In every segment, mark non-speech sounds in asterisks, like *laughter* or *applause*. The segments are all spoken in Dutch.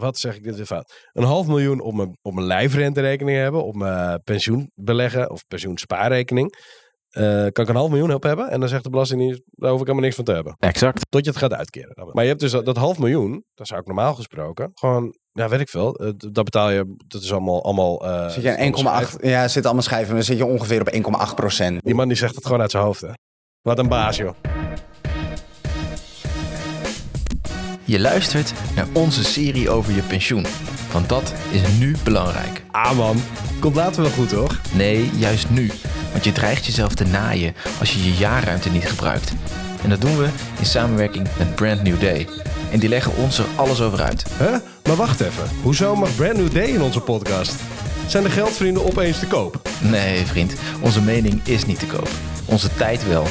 wat zeg ik dit weer fout? Een half miljoen op mijn, op mijn lijfrenterekening hebben, op mijn pensioen beleggen of pensioenspaarrekening. Eh, kan ik een half miljoen op hebben en dan zegt de Belastingdienst, daar hoef ik helemaal niks van te hebben. Exact. Tot je het gaat uitkeren. Maar je hebt dus dat, dat half miljoen, dat zou ik normaal gesproken, gewoon, ja weet ik veel, eh, dat betaal je, dat is allemaal... allemaal eh, Zit je aan 1,8? Ja, zit allemaal schijven. Dan zit je ongeveer op 1,8 procent. Die man die zegt het gewoon uit zijn hoofd, hè. Wat een baas, joh. Je luistert naar onze serie over je pensioen. Want dat is nu belangrijk. Ah man, komt later wel goed, toch? Nee, juist nu. Want je dreigt jezelf te naaien als je je jaarruimte niet gebruikt. En dat doen we in samenwerking met Brand New Day. En die leggen ons er alles over uit. Huh? Maar wacht even. Hoezo mag Brand New Day in onze podcast? Zijn de geldvrienden opeens te koop? Nee, vriend. Onze mening is niet te koop. Onze tijd wel.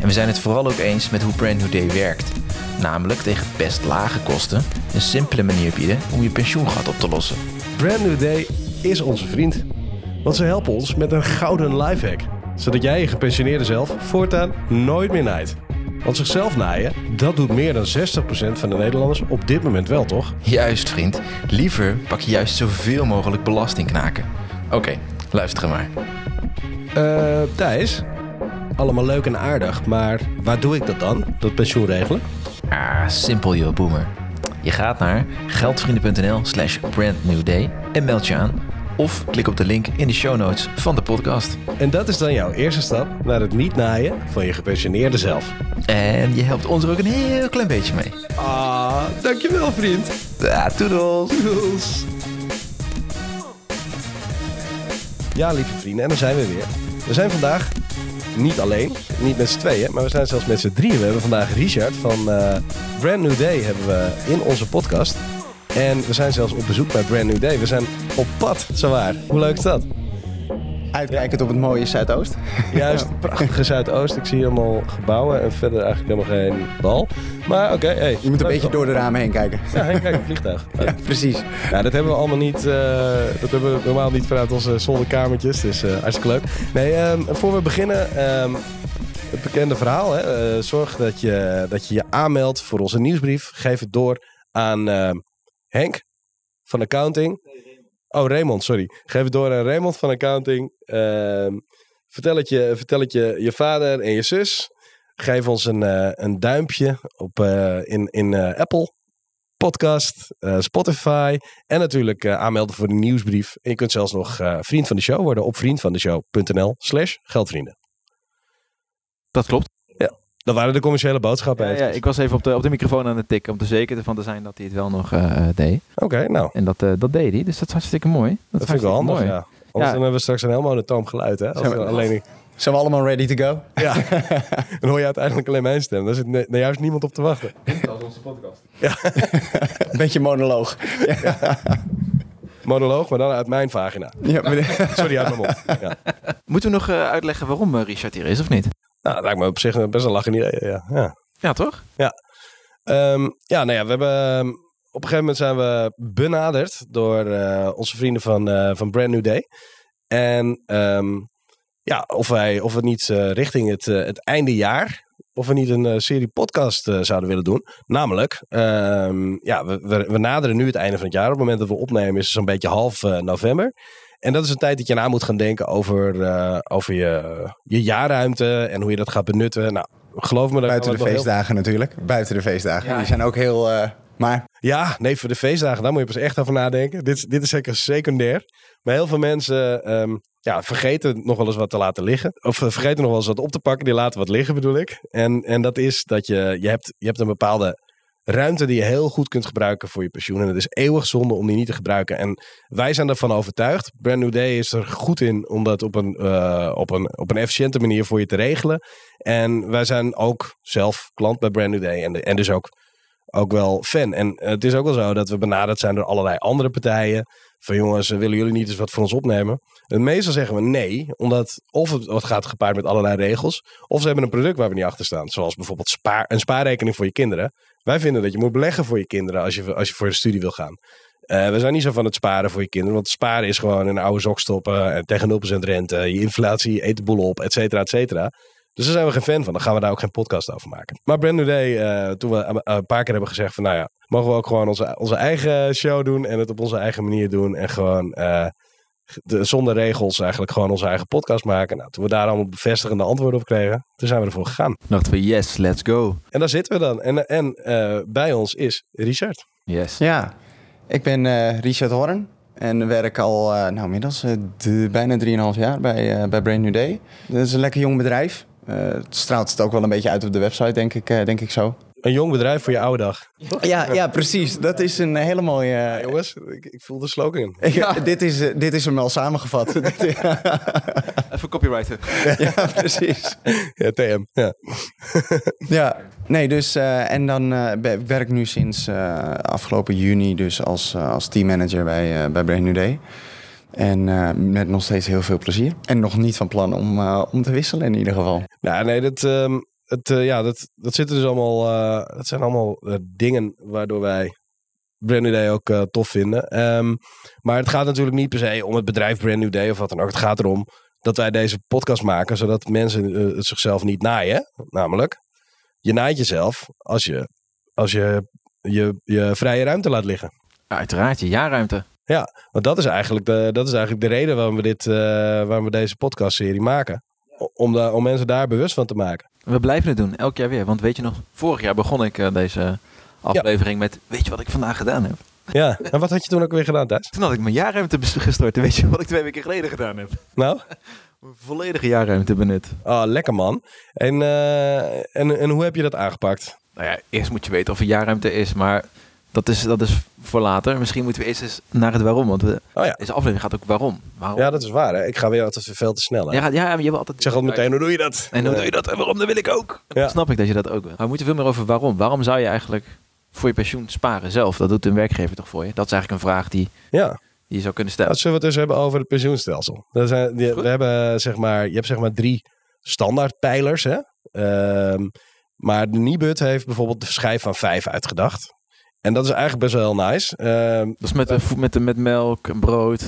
En we zijn het vooral ook eens met hoe Brand New Day werkt. Namelijk tegen best lage kosten een simpele manier bieden om je pensioengat op te lossen. Brand New Day is onze vriend. Want ze helpen ons met een gouden lifehack. Zodat jij je gepensioneerde zelf voortaan nooit meer naait. Want zichzelf naaien, dat doet meer dan 60% van de Nederlanders op dit moment wel, toch? Juist, vriend. Liever pak je juist zoveel mogelijk belasting knaken. Oké, luister maar. Eh, Thijs, allemaal leuk en aardig, maar waar doe ik dat dan? Dat pensioen regelen? Ah, simpel joh, boomer. Je gaat naar geldvrienden.nl slash brandnewday en meld je aan. Of klik op de link in de show notes van de podcast. En dat is dan jouw eerste stap naar het niet naaien van je gepensioneerde zelf. En je helpt ons er ook een heel klein beetje mee. Ah, dankjewel vriend. Ja, toedels. Doels. Ja, lieve vrienden, en daar zijn we weer. We zijn vandaag niet alleen, niet met z'n tweeën, maar we zijn zelfs met z'n drieën. We hebben vandaag Richard van eh, Brand New Day hebben we in onze podcast. En we zijn zelfs op bezoek bij Brand New Day. We zijn op pad, zowaar. Hoe leuk is dat? Uitkijkend op het mooie Zuidoost. Juist, prachtige Zuidoost. Ik zie allemaal gebouwen en verder eigenlijk helemaal geen bal. Maar oké, hey. Je moet een beetje door de ramen heen kijken. Ja, kijk, een vliegtuig. *laughs* Ja, precies. Nou, dat hebben we allemaal niet. eh, dat hebben we normaal niet vanuit onze zolderkamertjes. Dus eh hartstikke leuk. Nee, ehm, voor we beginnen. ehm, het bekende verhaal. Hè? eh, zorg dat je, dat je je aanmeldt voor onze nieuwsbrief. Geef het door aan ehm, Henk van Accounting. Oh, Raymond, sorry. Geef het door aan Raymond van Accounting. Ehm, vertel het, je, vertel het je, je vader en je zus. Geef ons een, eh, een duimpje op, eh, in, in eh, Apple podcast, Spotify en natuurlijk aanmelden voor de nieuwsbrief. En je kunt zelfs nog vriend van de show worden op vriendvandeshow.nl slash geldvrienden. Dat klopt. Dat waren de commerciële boodschappen. Ja, ja, ik was even op de, op de microfoon aan het tikken om er zeker van te zijn dat hij het wel nog eh, deed. Oké, nou, En dat, eh, dat deed hij, dus dat is hartstikke mooi. dat, vind ik wel handig, mooi. ja. Anders Ja. dan hebben we straks een heel monotoom geluid, hè? Als we- alleen, Zijn we allemaal ready to go? ja, *laughs* dan hoor je uiteindelijk alleen mijn stem. Daar zit nou juist niemand op te wachten. Een *laughs* beetje monoloog. Monoloog, maar dan uit mijn vagina. Ja, maar- Sorry, uit mijn mond. Ja. Moeten we nog eh, uitleggen waarom Richard hier is, of niet? Nou, dat lijkt me op zich best een lachen idee, ja. ja. Ja, toch? Ehm, ja, nou ja, we hebben ehm, op een gegeven moment zijn we benaderd door eh, onze vrienden van, eh, van Brand New Day. En ehm, ja, of wij of we niet eh, richting het, het einde jaar, of we niet een serie podcast zouden willen doen. Namelijk, ja, we, we, we naderen nu het einde van het jaar. Op het moment dat we opnemen is het zo'n beetje half november. En dat is een tijd dat je na moet gaan denken over, eh, over je, je jaarruimte en hoe je dat gaat benutten. Nou, geloof me. daar Buiten de heel- feestdagen natuurlijk. Buiten de feestdagen. Ja. Die zijn ook heel... eh, maar Ja, nee, voor de feestdagen, daar moet je pas echt over nadenken. Dit, is- dit is zeker secundair. Maar heel veel mensen ehm, ja, vergeten nog wel eens wat te laten liggen. Of eh, vergeten nog wel eens wat op te pakken. Die laten wat liggen, bedoel ik. En, en dat is dat je, je, hebt, je hebt een bepaalde ruimte die je heel goed kunt gebruiken voor je pensioen. En het is eeuwig zonde om die niet te gebruiken. En wij zijn ervan overtuigd. Brand New Day is er goed in om dat op een, eh, op een, op een efficiënte manier voor je te regelen. En wij zijn ook zelf klant bij Brand New Day. En, en dus ook ook wel fan. En het is ook wel zo dat we benaderd zijn door allerlei andere partijen. Van jongens, eh, willen jullie niet eens wat voor ons opnemen? En meestal zeggen we nee, omdat of het, het gaat gepaard met allerlei regels, of ze hebben een product waar we niet achter staan. Zoals bijvoorbeeld spaar, een spaarrekening voor je kinderen. Wij vinden dat je moet beleggen voor je kinderen als je, als je voor de studie wil gaan. Eh, we zijn niet zo van het sparen voor je kinderen, want sparen is gewoon een oude sok stoppen en tegen 0% rente. Je inflatie eet de boel op, et cetera, et cetera. Dus daar zijn we geen fan van. Dan gaan we daar ook geen podcast over maken. Maar Brand Day, eh, toen we een- paar keer hebben gezegd van nou ja, mogen we ook gewoon onze, onze eigen show doen en het op onze eigen manier doen. En gewoon eh, de, zonder regels eigenlijk gewoon onze eigen podcast maken. Nou, toen we daar allemaal bevestigende antwoorden op kregen, toen zijn we ervoor gegaan. Dachten we, yes, let's go. En daar zitten we dan. En, en eh, bij ons is Richard. Yes. Ja, ik ben eh, Richard Horn en werk al eh, nou, inmiddels eh, de- bijna 3,5 jaar bij, eh bij Brand New Day. Dat is een lekker jong bedrijf. Eh, het straalt het ook wel een beetje uit op de website, denk ik, eh, denk ik zo. Een jong bedrijf voor je oude dag. Ja, ja, precies. Dat is een hele mooie... Ja, jongens, ik, ik voel de slogan. Ja, dit, is, eh, dit is hem al samengevat. *laughs* Even copywriter. ja, precies. Ja, TM. Ja. Ja, nee, dus eh, en dan eh, ik werk nu sinds eh, afgelopen juni dus als, als teammanager bij, bij Brand New Day. En eh, met nog steeds heel veel plezier. En nog niet van plan om, om te wisselen in ieder geval. Nou, nee, dat, ehm, het, eh, ja, dat, dat zitten dus allemaal. eh, dat zijn allemaal eh, dingen waardoor wij Brand New Day ook tof vinden. Ehm, maar het gaat natuurlijk niet per se om het bedrijf Brand New Day of wat dan ook. Het gaat erom dat wij deze podcast maken zodat mensen het zichzelf niet naaien. Namelijk, je naait jezelf als je, als je, je je vrije ruimte laat liggen. Uiteraard, je jaarruimte. Want dat is eigenlijk de, dat is eigenlijk de reden waarom we, dit, waarom we deze podcastserie maken. Om, da- om mensen daar bewust van te maken. We blijven het doen, elk jaar weer. Want weet je nog, vorig jaar begon ik eh, deze aflevering met... Weet je wat ik vandaag gedaan heb? Ja, en wat had je toen ook weer gedaan thuis? *laughs* Toen had ik mijn jaarruimte gestort. Weet je wat ik twee weken geleden gedaan heb? Nou, *laughs* Mijn volledige jaarruimte benut. oh, lekker man. En, eh, en, en hoe heb je dat aangepakt? Nou ja, eerst moet je weten of er jaarruimte is. Maar dat is, dat is voor later. Misschien moeten we eerst eens naar het waarom. Want we, Oh ja, deze aflevering gaat ook waarom. waarom? ja dat is waar. Hè? Ik ga weer altijd veel te snel. Hè? Ja, ja, maar je wil altijd... Ik zeg altijd meteen, hoe doe je dat? En hoe doe je dat? En waarom? Dat wil ik ook. Ja. Dan snap ik dat je dat ook wil. Maar we moeten veel meer over waarom. Waarom zou je eigenlijk voor je pensioen sparen zelf? Dat doet een werkgever toch voor je? Dat is eigenlijk een vraag die, Ja, die je zou kunnen stellen. zullen we het dus hebben over het pensioenstelsel. Dat zijn, die- we hebben, zeg maar, je hebt zeg maar drie standaard pijlers. Hè? Ehm, maar de Nibud heeft bijvoorbeeld de schijf van vijf uitgedacht. En dat is eigenlijk best wel heel nice. Ehm, Dat is met, de, met, de, met melk, en brood.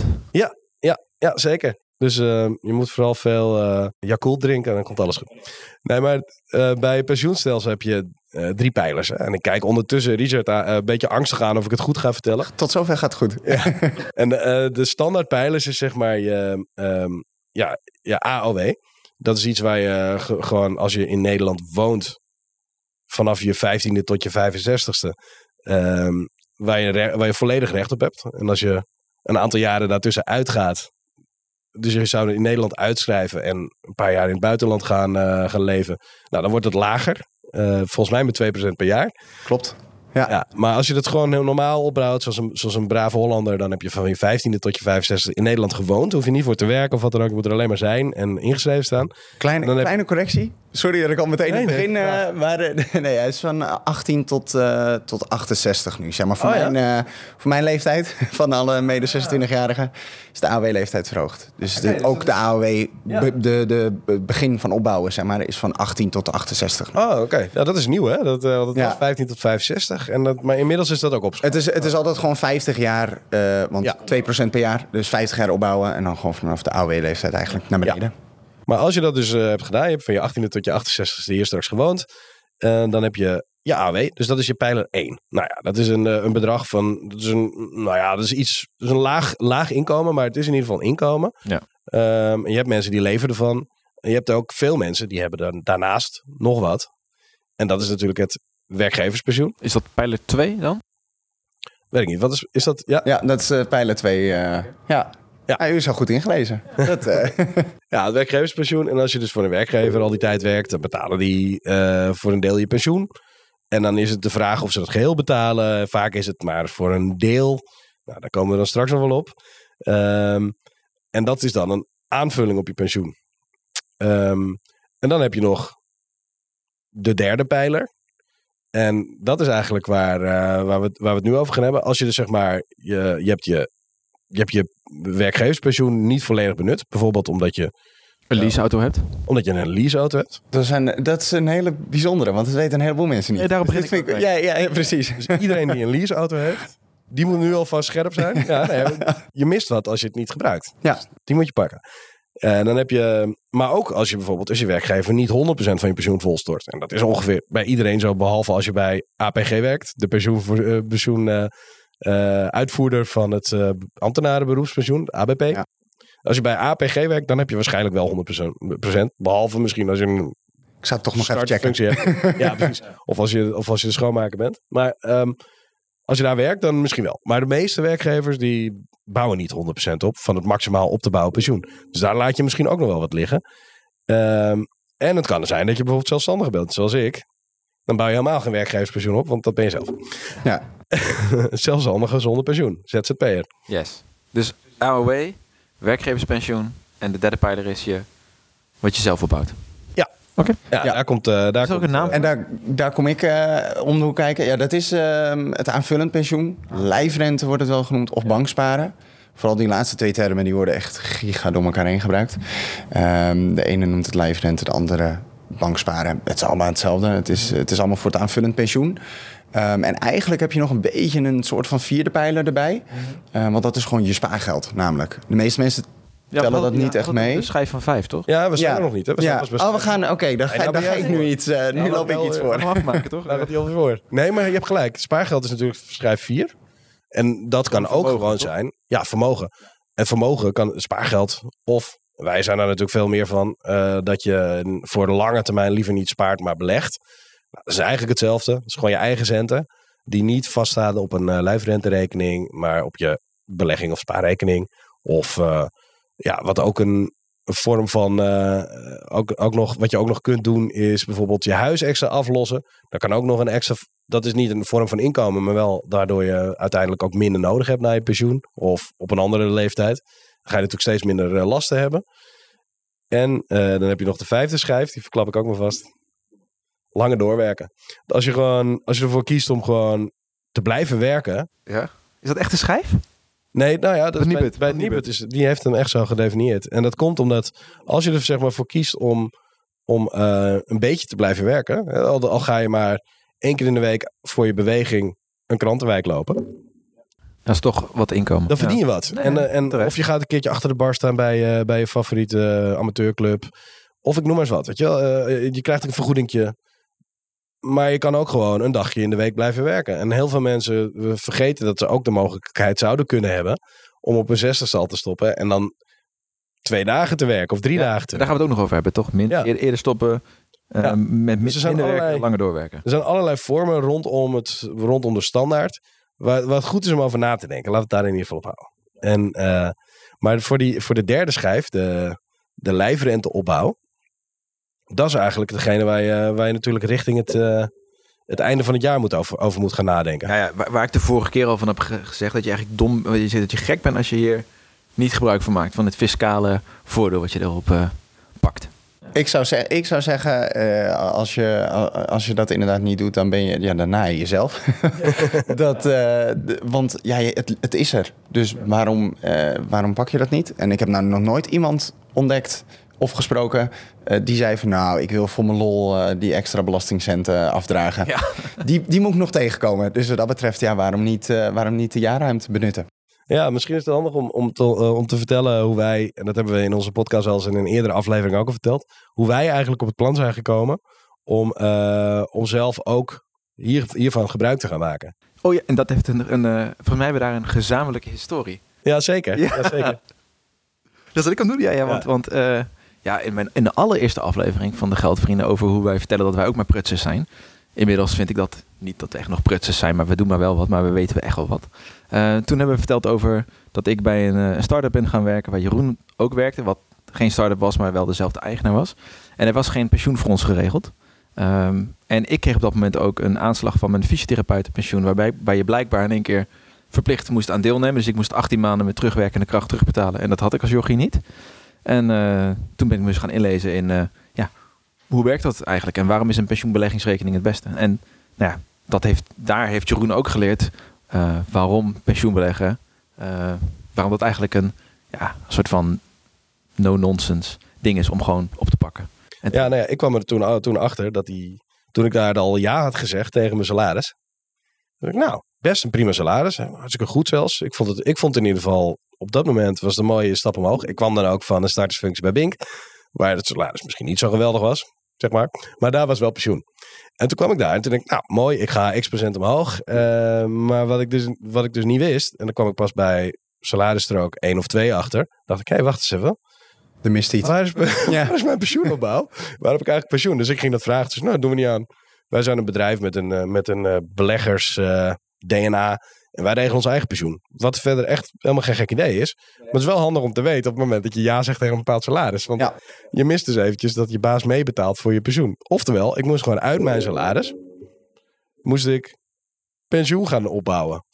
Ja, zeker. Dus eh, je moet vooral veel eh Yakult drinken en dan komt alles goed. Nee, maar eh, bij pensioenstelsel heb je eh, drie pijlers. Hè? En ik kijk ondertussen Richard een beetje angstig aan of ik het goed ga vertellen. Tot zover gaat het goed. *laughs* En de, eh, de standaard pijlers is zeg maar je, ehm, ja, je AOW. Dat is iets waar je ge- gewoon als je in Nederland woont vanaf je 15e tot je 65ste, ehm, waar, je waar je volledig recht op hebt. En als je een aantal jaren daartussen uitgaat, dus je zou in Nederland uitschrijven en een paar jaar in het buitenland gaan, eh, leven, nou dan wordt het lager. Eh, volgens mij met 2% per jaar. Klopt. Ja. Ja, maar als je dat gewoon heel normaal opbouwt, zoals een, zoals een brave Hollander, dan heb je van je 15e tot je 65 in Nederland gewoond. Hoef je niet voor te werken of wat dan ook. Je moet er alleen maar zijn en ingeschreven staan. Kleine, heb- kleine correctie. Sorry dat ik al meteen Nee, in het begin... eh, maar eh, *laughs* nee, hij is van eh, 18 tot, eh, tot 68 nu. Zeg maar voor, Oh, ja? mijn, voor mijn leeftijd, *laughs* van alle mede 26-jarigen, is de AOW-leeftijd verhoogd. Dus, de, dus ook de AOW, be- de, de, be- begin van opbouwen, zeg maar, is van 18 tot 68. Oh, oké. Ja, dat is nieuw, hè? Dat, dat Ja. was 15 tot 65. En dat, maar inmiddels is dat ook op. Het is, het is altijd gewoon 50 jaar, eh, want Ja. 2% per jaar. Dus 50 jaar opbouwen en dan gewoon vanaf de AOW-leeftijd eigenlijk naar beneden. Maar als je dat dus eh, hebt gedaan, je hebt van je 18e tot je 68ste hier straks gewoond. eh, dan heb je je AW. Dus dat is je pijler 1. Nou ja, dat is een, een bedrag van. Dat is een, nou ja, dat is iets. Dat is een laag, laag inkomen, maar het is in ieder geval een inkomen. Ja. Ehm, je hebt mensen die leven ervan. En je hebt ook veel mensen die hebben dan daarnaast nog wat. En dat is natuurlijk het werkgeverspensioen. Is dat pijler 2 dan? Weet ik niet. Wat is, is dat? Ja, Ja, dat is eh, pijler 2. ja. Ja. Ja, u is al goed ingelezen. *laughs* Dat, eh, *laughs* Ja, het werkgeverspensioen. En als je dus voor een werkgever al die tijd werkt, dan betalen die eh, voor een deel je pensioen. En dan is het de vraag of ze dat geheel betalen. Vaak is het maar voor een deel. Nou, daar komen we dan straks nog wel op. Ehm, en dat is dan een aanvulling op je pensioen. Ehm, en dan heb je nog de derde pijler. En dat is eigenlijk waar, eh, waar, we, het- waar we het nu over gaan hebben. Als je dus zeg maar, je, je hebt je je hebt je werkgeverspensioen niet volledig benut. Bijvoorbeeld omdat je, Een leaseauto hebt? omdat je een leaseauto hebt. dat, zijn, dat is een hele bijzondere, want dat weten een heleboel mensen niet. Ja, daarom Dus begin ik vind ook ja, ja, ja, precies. Dus iedereen die een leaseauto heeft, die moet nu alvast scherp zijn. *laughs* Ja, nee, je mist wat als je het niet gebruikt. Ja. Die moet je pakken. En dan heb je, maar ook als je bijvoorbeeld, als je werkgever niet 100% van je pensioen volstort. En dat is ongeveer bij iedereen zo, behalve als je bij APG werkt, de pensioen, uh, pensioen uh, uh, uitvoerder van het ambtenarenberoepspensioen, ABP. Ja. Als je bij APG werkt, dan heb je waarschijnlijk wel 100%. Behalve misschien als je een ik zou het toch nog even checken. *laughs* Ja, precies. Of als, je, of als je de schoonmaker bent. Maar um, als je daar werkt, dan misschien wel. Maar de meeste werkgevers die bouwen niet 100% op van het maximaal op te bouwen pensioen. Dus daar laat je misschien ook nog wel wat liggen. Um, en het kan zijn dat je bijvoorbeeld zelfstandig bent, zoals ik. Dan bouw je helemaal geen werkgeverspensioen op, want dat ben je zelf. Ja. *laughs* zelfstandige zonder pensioen, ZZP'er. Yes. Dus AOW, werkgeverspensioen en de derde pijler is je wat je zelf opbouwt. Ja. Oké. Ja, Ja. daar komt... eh daar Dat is ook komt, een naam. eh, En daar, daar kom ik eh, om de hoek kijken. Ja, dat is ehm, het aanvullend pensioen. Lijfrente wordt het wel genoemd. Of banksparen. Vooral die laatste twee termen die worden echt giga door elkaar heen gebruikt. Ehm, de ene noemt het lijfrente, de andere banksparen. Het is allemaal hetzelfde. Het is, het is allemaal voor het aanvullend pensioen. Ehm, en eigenlijk heb je nog een beetje een soort van vierde pijler erbij. Want dat is gewoon je spaargeld namelijk. De meeste mensen Ja, tellen dat niet echt mee. De schijf van vijf, toch? Ja, we zijn Ja. er nog niet. Hè? We zijn ja. pas Oh, we gaan... Oké, dan, ga, dan dan ga ik nu iets... eh, nu dan loop ik iets eh, voor. Gaan we afmaken, toch? *laughs* Daar gaat hij alweer voor. Nee, maar je hebt gelijk. Spaargeld is natuurlijk schrijf 4. En dat kan ook gewoon toch? zijn. Ja, vermogen. En vermogen kan spaargeld of wij zijn daar natuurlijk veel meer van eh, dat je voor de lange termijn liever niet spaart, maar belegt. Nou, dat is eigenlijk hetzelfde. Dat is gewoon je eigen centen die niet vaststaan op een uh, lijfrenterekening, maar op je belegging of spaarrekening. Of uh, ja, wat ook een, vorm van, uh, ook, ook nog, wat je ook nog kunt doen, is bijvoorbeeld je huis extra aflossen. Dat kan ook nog een extra, dat is niet een vorm van inkomen, maar wel daardoor je uiteindelijk ook minder nodig hebt naar je pensioen. Of op een andere leeftijd. Dan ga je natuurlijk steeds minder uh, lasten hebben. En uh, dan heb je nog de vijfde schijf, die verklap ik ook maar vast. Langer doorwerken. Als je, gewoon, als je ervoor kiest om gewoon te blijven werken. Ja. Is dat echt een schijf? Nee, nou ja, dat is bij, bij Nibud is, die heeft hem echt zo gedefinieerd. En dat komt omdat als je er zeg maar voor kiest om, om uh, een beetje te blijven werken. Al, al ga je maar één keer in de week voor je beweging een krantenwijk lopen. Dat is toch wat inkomen. Dan verdien je wat. Nee, en, uh, en of je gaat een keertje achter de bar staan bij, uh, bij je favoriete amateurclub. Of ik noem maar eens wat. Weet je, wel? Uh, je krijgt een vergoedingje. Maar je kan ook gewoon een dagje in de week blijven werken. En heel veel mensen vergeten dat ze ook de mogelijkheid zouden kunnen hebben. om op een zestigste al te stoppen. En dan twee dagen te werken of drie Ja, dagen te Daar gaan we het ook nog over hebben, toch? Min, Ja. eerder, stoppen, uh, Ja. met Dus er minder werken, langer doorwerken. Er zijn allerlei vormen rondom, het, rondom de standaard. Waar, wat goed is om over na te denken. Laat het daar in ieder geval op houden. En, uh, maar voor, die, voor de derde schijf, de, de lijfrenteopbouw. Dat is eigenlijk degene waar je, waar je natuurlijk richting het, uh, het einde van het jaar moet over, over moet gaan nadenken. Ja, ja, waar, waar ik de vorige keer al van heb ge- gezegd dat je eigenlijk dom, je zegt dat je gek bent als je hier niet gebruik van maakt van het fiscale voordeel wat je erop uh, pakt. Ik zou, zeg, ik zou zeggen, uh, als, je, als je dat inderdaad niet doet, dan ben je ja, dan naai je jezelf. *laughs* dat, uh, want ja, het, het is er. Dus waarom, uh, waarom pak je dat niet? En ik heb nou nog nooit iemand ontdekt of gesproken uh, die zei van nou, ik wil voor mijn lol uh, die extra belastingcenten afdragen. Ja. *laughs* Die, die moet ik nog tegenkomen. Dus wat dat betreft, ja, waarom niet, uh, waarom niet de jaarruimte benutten? Ja, misschien is het handig om, om, te, uh, om te vertellen hoe wij, en dat hebben we in onze podcast al eens in een eerdere aflevering ook al verteld, hoe wij eigenlijk op het plan zijn gekomen om, uh, om zelf ook hier, hiervan gebruik te gaan maken. Oh ja, en dat heeft een, een uh, volgens mij hebben we daar een gezamenlijke historie. Ja, zeker. Ja. ja zeker. *laughs* Dat wat ik kan doen, ja, ja want, ja. want uh, ja, in, mijn, in de allereerste aflevering van de Geldvrienden over hoe wij vertellen dat wij ook maar prutsers zijn. Inmiddels vind ik dat niet dat we echt nog prutsers zijn, maar we doen maar wel wat, maar we weten we echt wel wat. Uh, toen hebben we verteld over dat ik bij een, een start-up ben gaan werken, waar Jeroen ook werkte, wat geen start-up was, maar wel dezelfde eigenaar was. En er was geen pensioen voor ons geregeld. Um, en ik kreeg op dat moment ook een aanslag van mijn fysiotherapeutenpensioen, waarbij waar je blijkbaar in één keer verplicht moest aan deelnemen. Dus ik moest 18 maanden met terugwerkende kracht terugbetalen. En dat had ik als jochie niet. En uh, toen ben ik me dus gaan inlezen in, uh, ja, hoe werkt dat eigenlijk? En waarom is een pensioenbeleggingsrekening het beste? En nou ja, dat heeft, daar heeft Jeroen ook geleerd uh, waarom pensioenbeleggen, waarom dat eigenlijk een, ja, soort van no-nonsense ding is om gewoon op te pakken. En ja, nou ja, ik kwam er toen, toen achter dat die, toen ik daar al ja had gezegd tegen mijn salaris. dacht ik, nou, best een prima salaris. Hartstikke goed zelfs. Ik vond het, ik vond het in ieder geval op dat moment was een mooie stap omhoog. Ik kwam dan ook van een startersfunctie bij Bink. Waar het salaris misschien niet zo geweldig was, zeg maar. Maar daar was wel pensioen. En toen kwam ik daar en toen dacht ik, nou mooi, ik ga x procent omhoog. Uh, maar wat ik, dus, wat ik dus niet wist, en dan kwam ik pas bij salarisstrook 1 of 2 achter. dacht ik, hé, hey, wacht eens even. Er mist iets. Waar is, *laughs* ja. waar is mijn pensioenopbouw? Waar heb ik eigenlijk pensioen? Dus ik ging dat vragen. Dus nou, dat doen we niet aan. Wij zijn een bedrijf met een, uh, met een uh, beleggers DNA. En wij regelen ons eigen pensioen. Wat verder echt helemaal geen gek idee is. Maar het is wel handig om te weten op het moment dat je ja zegt tegen een bepaald salaris. Want ja. je mist dus eventjes dat je baas meebetaalt voor je pensioen. Oftewel, ik moest gewoon uit mijn salaris, moest ik pensioen gaan opbouwen.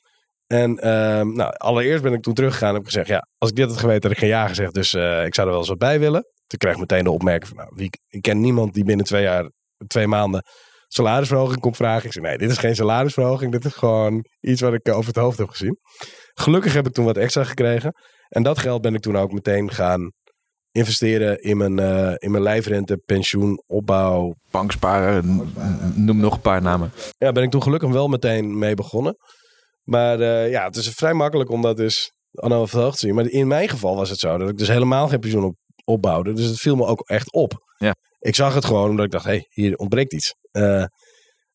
En uh, nou, allereerst ben ik toen teruggegaan en heb gezegd, ja, als ik dit had geweten, had ik geen ja gezegd. Dus uh, ik zou er wel eens wat bij willen. Toen kreeg ik meteen de opmerking van, nou, wie, ik ken niemand die binnen twee jaar, twee maanden salarisverhoging komt vragen. Ik zei, nee, dit is geen salarisverhoging. Dit is gewoon iets wat ik over het hoofd heb gezien. Gelukkig heb ik toen wat extra gekregen. En dat geld ben ik toen ook meteen gaan investeren in mijn, uh, in mijn lijfrente, pensioen, opbouw. Banksparen, noem nog een paar namen. Ja, ben ik toen gelukkig wel meteen mee begonnen. Maar uh, ja, het is vrij makkelijk om dat dus het hoogte te zien. Maar in mijn geval was het zo dat ik dus helemaal geen pensioen op, opbouwde. Dus het viel me ook echt op. Ja. Ik zag het gewoon omdat ik dacht, hé, hey, hier ontbreekt iets. Uh,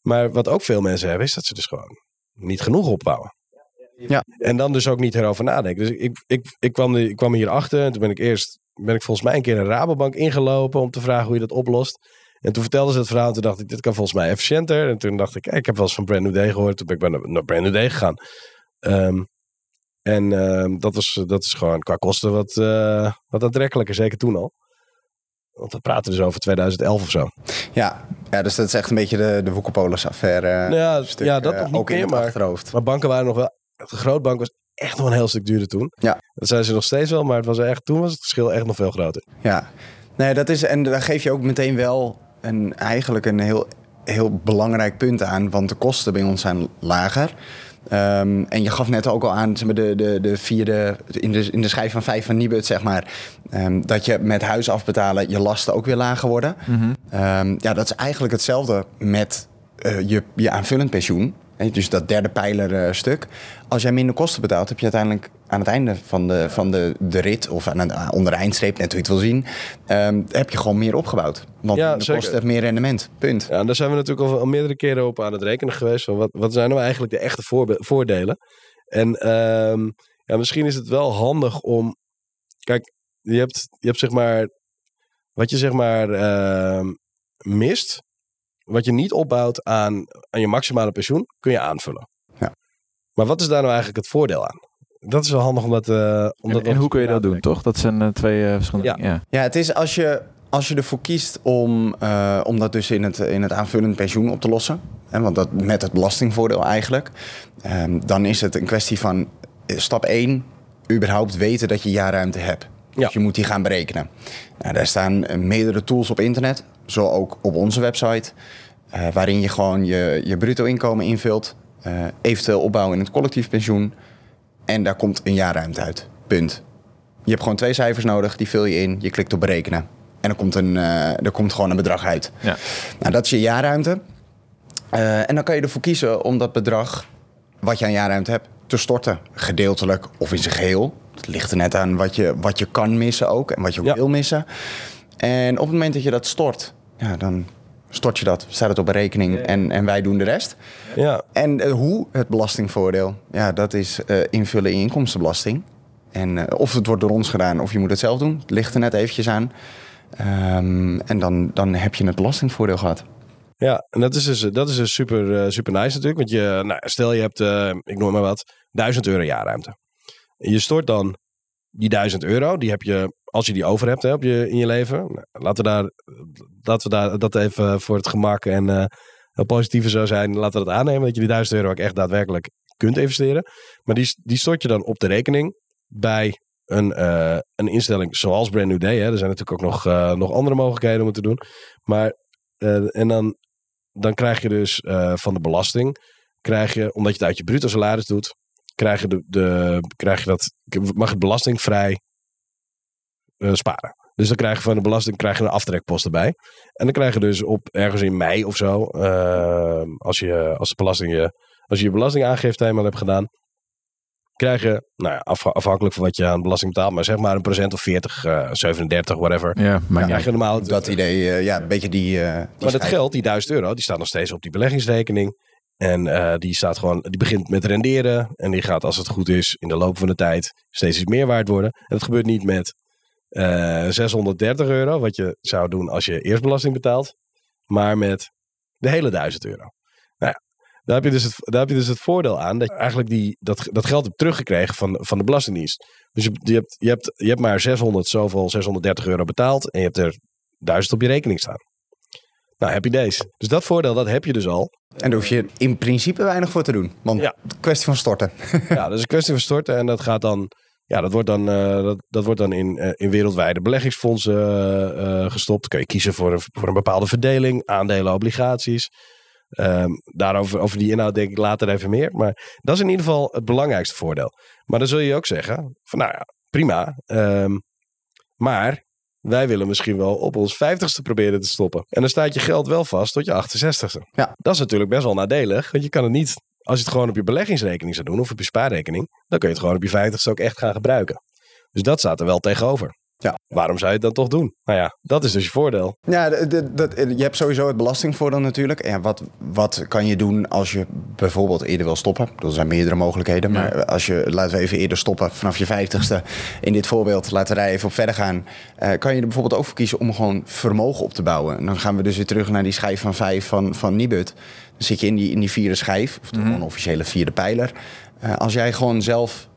maar wat ook veel mensen hebben, is dat ze dus gewoon niet genoeg opbouwen. Ja. En dan dus ook niet erover nadenken. Dus ik, ik, ik, kwam, ik kwam hier achter en toen ben ik eerst, ben ik volgens mij een keer een Rabobank ingelopen om te vragen hoe je dat oplost. En toen vertelden ze het verhaal en toen dacht ik, dit kan volgens mij efficiënter. En toen dacht ik, ik heb wel eens van Brand New Day gehoord. Toen ben ik naar, naar Brand New Day gegaan. Um, en uh, dat, was, dat is gewoon qua kosten wat, uh, wat aantrekkelijker, zeker toen al. Want we praten dus over 2011 of zo. Ja, ja dus dat is echt een beetje de, de Woekerpolis-affaire. Ja, stuk, ja, dat nog niet ook meer, in het maar, achterhoofd. maar banken waren nog wel... De grootbank was echt nog een heel stuk duurder toen. Ja. Dat zijn ze nog steeds wel, maar het was echt, toen was het verschil echt nog veel groter. Ja, nee, dat is, en daar geef je ook meteen wel een, eigenlijk een heel, heel belangrijk punt aan. Want de kosten bij ons zijn lager. Um, en je gaf net ook al aan, zeg maar, de, de, de vierde, in de, in de schijf van vijf van Nibud, zeg maar, um, dat je met huis afbetalen je lasten ook weer lager worden. Mm -hmm. um, ja, dat is eigenlijk hetzelfde met uh, je, je aanvullend pensioen. Dus dat derde pijler uh, stuk. Als jij minder kosten betaalt, heb je uiteindelijk aan het einde van de, van de, de rit, of aan de, onder de eindstreep, net hoe je het wil zien, um, heb je gewoon meer opgebouwd. Want Ja, de kosten heeft meer rendement. Punt. Ja, en daar zijn we natuurlijk al, al meerdere keren op aan het rekenen geweest. Van wat, wat zijn nou eigenlijk de echte voordelen? En ehm, ja, misschien is het wel handig om. Kijk, je hebt, je hebt zeg maar. Wat je zeg maar ehm, mist. Wat je niet opbouwt aan, aan je maximale pensioen, kun je aanvullen. Ja. Maar wat is daar nou eigenlijk het voordeel aan? Dat is wel handig om dat. eh om dat En, en hoe kun je dat doen, toch? Dat zijn uh, twee uh, verschillende Ja. dingen. Ja. Ja, het is als je, als je ervoor kiest om, uh, om dat dus in het, in het aanvullend pensioen op te lossen. Hè, want dat met het belastingvoordeel eigenlijk. Um, dan is het een kwestie van eh, stap 1, überhaupt weten dat je jaarruimte hebt. Ja. Dus je moet die gaan berekenen. Nou, daar staan eh, meerdere tools op internet, zo ook op onze website. Uh, waarin je gewoon je, je bruto inkomen invult. Uh, eventueel opbouwen in het collectief pensioen. En daar komt een jaarruimte uit. Punt. Je hebt gewoon twee cijfers nodig, die vul je in, je klikt op berekenen. En er komt, een, uh, er komt gewoon een bedrag uit. Ja. Nou, dat is je jaarruimte. En dan kan je ervoor kiezen om dat bedrag, wat je aan jaarruimte hebt, te storten. Gedeeltelijk of in zijn geheel. Het ligt er net aan wat je, wat je kan missen ook en wat je ook Ja. wil missen. En op het moment dat je dat stort, ja, dan stort je dat, staat het op een rekening en, en wij doen de rest. Ja, En uh, hoe het belastingvoordeel, ja, dat is uh, invullen in inkomstenbelasting. En uh, of het wordt door ons gedaan of je moet het zelf doen. Het ligt er net eventjes aan. Um, en dan, dan heb je het belastingvoordeel gehad. Ja, en dat is dus, dat is dus super, super nice natuurlijk. Want je, nou, stel je hebt, ik noem maar wat, 1000 euro jaarruimte. Je stort dan die 1000 euro, die heb je, als je die over hebt hè, op je, in je leven. Nou, laten, we daar, laten we daar dat even voor het gemak en uh, heel positiever zou zijn, laten we dat aannemen. Dat je die 1000 euro ook echt daadwerkelijk kunt investeren. Maar die, die stort je dan op de rekening bij een, uh, een instelling zoals Brand New Day. Hè. Er zijn natuurlijk ook nog, uh, nog andere mogelijkheden om het te doen. Maar, en dan, dan krijg je dus van de belasting, krijg je, omdat je het uit je bruto salaris doet, krijg je, de, de, krijg je dat, mag het belastingvrij uh, sparen. Dus dan krijg je van de belasting krijg je een aftrekpost erbij. En dan krijg je dus op ergens in mei of zo, uh, als, je, als, de belasting je, als je je belastingaangifte helemaal hebt gedaan, krijg je, nou ja, af- afhankelijk van wat je aan belasting betaalt, maar zeg maar een procent of 40, eh 37, whatever. Ja, maar krijg je normaal. Dat idee, eh, ja, een beetje die... eh, die maar dat schijf. geld, die 1000 euro, die staat nog steeds op die beleggingsrekening. En eh, die staat gewoon, die begint met renderen. En die gaat, als het goed is, in de loop van de tijd steeds iets meer waard worden. En dat gebeurt niet met eh 630 euro, wat je zou doen als je eerst belasting betaalt. Maar met de hele 1000 euro. Nou ja, daar heb je dus het, daar heb je dus het voordeel aan dat je eigenlijk die, dat, dat geld hebt teruggekregen van, van de Belastingdienst. Dus je, je, hebt, je, hebt, je hebt maar 600, zoveel, 630 euro betaald. En je hebt er 1000 op je rekening staan. Nou, heb je deze. Dus dat voordeel, dat heb je dus al. En daar hoef je in principe weinig voor te doen. Want Ja. kwestie van storten. *laughs* Ja, dat is een kwestie van storten. En dat gaat dan, ja, dat wordt dan, eh, dat, dat wordt dan in, eh, in wereldwijde beleggingsfondsen eh, gestopt. Kun je kiezen voor een, voor een bepaalde verdeling, aandelen, obligaties. Ehm, daarover over die inhoud denk ik later even meer. Maar dat is in ieder geval het belangrijkste voordeel. Maar dan zul je ook zeggen, van nou ja, prima. ehm, maar wij willen misschien wel op ons vijftigste proberen te stoppen. En dan staat je geld wel vast tot je 68ste. Ja. Dat is natuurlijk best wel nadelig, want je kan het niet als je het gewoon op je beleggingsrekening zou doen of op je spaarrekening, dan kun je het gewoon op je vijftigste ook echt gaan gebruiken. Dus dat staat er wel tegenover. Ja. Waarom zou je het dan toch doen? Nou ja, dat is dus je voordeel. Ja, dat, je hebt sowieso het belastingvoordeel natuurlijk. Ja, wat, wat kan je doen als je bijvoorbeeld eerder wil stoppen? Er zijn meerdere mogelijkheden. Maar als je, laten we even eerder stoppen vanaf je vijftigste. In dit voorbeeld, laten we daar even op verder gaan. eh, kan je er bijvoorbeeld ook voor kiezen om gewoon vermogen op te bouwen. En dan gaan we dus weer terug naar die schijf van vijf van, van Nibud. Dan zit je in die, in die vierde schijf, of de onofficiële vierde pijler. Eh, als jij gewoon zelf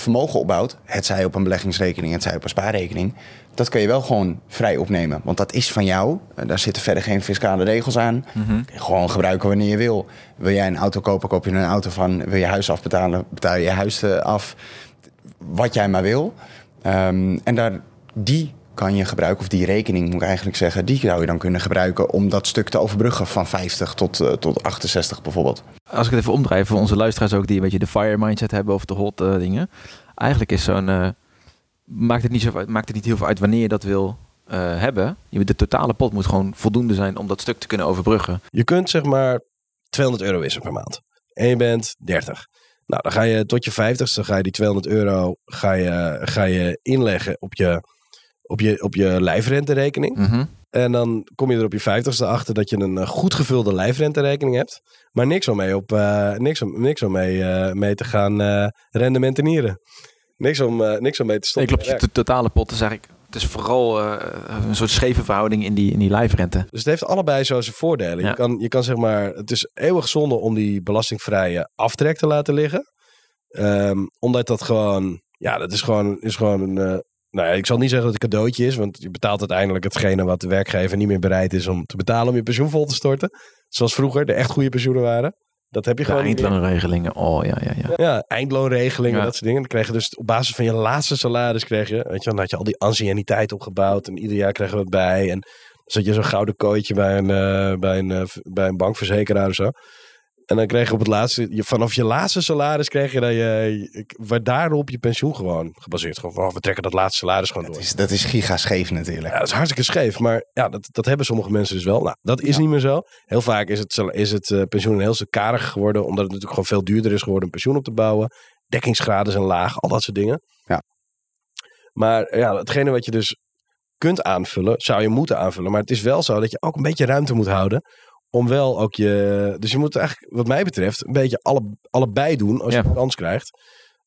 vermogen opbouwt, het zij op een beleggingsrekening, het zij op een spaarrekening, dat kun je wel gewoon vrij opnemen. Want dat is van jou. Eh, Daar zitten verder geen fiscale regels aan. Je gewoon gebruiken wanneer je wil. Wil jij een auto kopen, koop je een auto van. Wil je huis afbetalen, betaal je je huis eh, af. Wat jij maar wil. Ehm, en daar, die kan je gebruiken, of die rekening moet ik eigenlijk zeggen, die zou je dan kunnen gebruiken om dat stuk te overbruggen van 50 tot, eh, tot 68 bijvoorbeeld. Als ik het even omdraai voor onze luisteraars ook die een beetje de fire mindset hebben of de hot eh, dingen. Eigenlijk is zo'n eh, maakt het niet zo maakt het niet heel veel uit wanneer je dat wil eh, hebben. Je, de totale pot moet gewoon voldoende zijn om dat stuk te kunnen overbruggen. Je kunt zeg maar 200 euro wisselen per maand. En je bent 30. Nou, dan ga je tot je 50ste ga je die 200 euro ga je, ga je inleggen op je, op je, op je lijfrenterekening. Mhm. En dan kom je er op je 50ste achter dat je een eh, goed gevulde lijfrenterekening hebt. Maar niks om mee, op, eh, niks om, niks om mee, eh, mee te gaan eh rendementenieren. Niks om, niks om mee te stoppen. klopt. Je to- totale pot is eigenlijk... Het is vooral een soort scheve verhouding in die, in die lijfrente. Dus het heeft allebei zo zijn voordelen. Ja. Je, kan, je kan zeg maar, het is eeuwig zonde om die belastingvrije aftrek te laten liggen. Ehm, omdat dat gewoon, ja, dat is gewoon, is gewoon een, nou ik zal niet zeggen dat het een cadeautje is, want je betaalt uiteindelijk hetgene wat de werkgever niet meer bereid is om te betalen om je pensioen vol te storten. Zoals vroeger de echt goede pensioenen waren. Dat heb je gewoon eindloonregelingen. Oh ja, ja, ja. Ja, eindloonregelingen, Ja. dat soort dingen. Dan kreeg je dus op basis van je laatste salaris kreeg je, weet je, dan had je al die anciëniteit opgebouwd en ieder jaar kregen we het bij. En dan zat je zo'n gouden kooitje bij een, eh, bij, een, eh, bij een bankverzekeraar of zo. En dan kreeg je op het laatste, je, vanaf je laatste salaris kreeg je dat je, waar daarop je pensioen gewoon gebaseerd. Gewoon oh, we trekken dat laatste salaris gewoon door. Dat is, dat is gigascheef natuurlijk. Ja, dat is hartstikke scheef. Maar ja, dat, dat hebben sommige mensen dus wel. Nou, dat is niet meer zo. Heel vaak is het, is het eh, pensioen een heel stuk kariger geworden. Omdat het natuurlijk gewoon veel duurder is geworden om pensioen op te bouwen. Dekkingsgraden zijn laag, al dat soort dingen. Ja. Maar ja, hetgene wat je dus kunt aanvullen, zou je moeten aanvullen. Maar het is wel zo dat je ook een beetje ruimte moet houden. Om wel ook je. Dus je moet eigenlijk, wat mij betreft, een beetje alle, allebei doen als je Ja. een kans krijgt.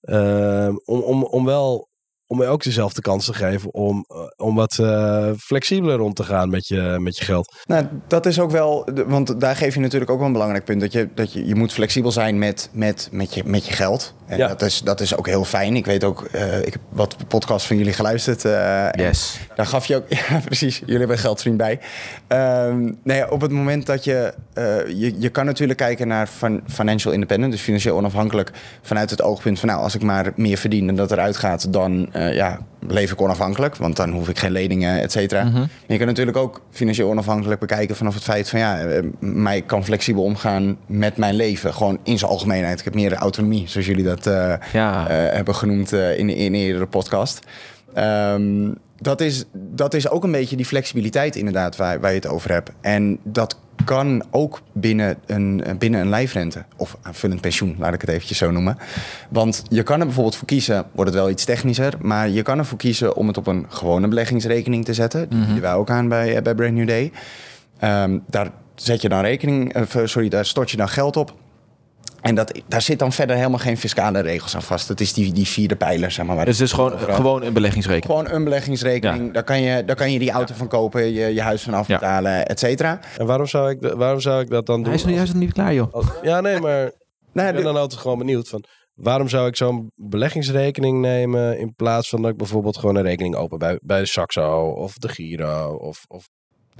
Ehm, om, om, om wel. Om je ook dezelfde kans te geven om, eh, om wat eh, flexibeler om te gaan met je, met je geld. Nou, dat is ook wel, want daar geef je natuurlijk ook wel een belangrijk punt. Dat je, dat je, je moet flexibel zijn met, met, met, je, met je geld. En Ja. dat, is, dat is ook heel fijn. Ik weet ook, eh, ik heb wat podcast van jullie geluisterd. eh, en Yes. Daar gaf je ook, *laughs* ja precies, jullie hebben geldvriend bij. Ehm nee, op het moment dat je, eh, je, je kan natuurlijk kijken naar fin- financial independent, dus financieel onafhankelijk, vanuit het oogpunt van nou, als ik maar meer verdien dan dat eruit gaat, dan eh, ja, leef ik onafhankelijk, want dan hoef ik geen leningen, et cetera. Mhm. Je kan natuurlijk ook financieel onafhankelijk bekijken vanaf het feit van ja, eh, mij kan flexibel omgaan met mijn leven, gewoon in zijn algemeenheid. Ik heb meer autonomie, zoals jullie dat eh, Ja. hebben genoemd in, in een eerdere podcast. Ehm, dat, is, dat is ook een beetje die flexibiliteit inderdaad waar, waar je het over hebt. En dat kan ook binnen een, binnen een lijfrente of aanvullend pensioen, laat ik het eventjes zo noemen. Want je kan er bijvoorbeeld voor kiezen, wordt het wel iets technischer, maar je kan ervoor kiezen om het op een gewone beleggingsrekening te zetten. Die bieden wij ook aan bij, eh, bij Brand New Day. Ehm, daar zet je dan rekening, eh, sorry, daar stort je dan geld op. En dat, daar zit dan verder helemaal geen fiscale regels aan vast. Dat is die, die vierde pijler, zeg maar. waar Dus het is gewoon, gewoon een beleggingsrekening. Gewoon een beleggingsrekening. Ja. Daar, kan je, daar kan je die auto van kopen, je, je huis van afbetalen, et cetera. En waarom zou ik, waarom zou ik dat dan doen? Hij is, nog- nog niet klaar, joh. Als- ja, nee, maar *laughs* Nou, ik ben dan altijd gewoon benieuwd van... Waarom zou ik zo'n beleggingsrekening nemen in plaats van dat ik bijvoorbeeld gewoon een rekening open bij, bij de Saxo of de Giro of, of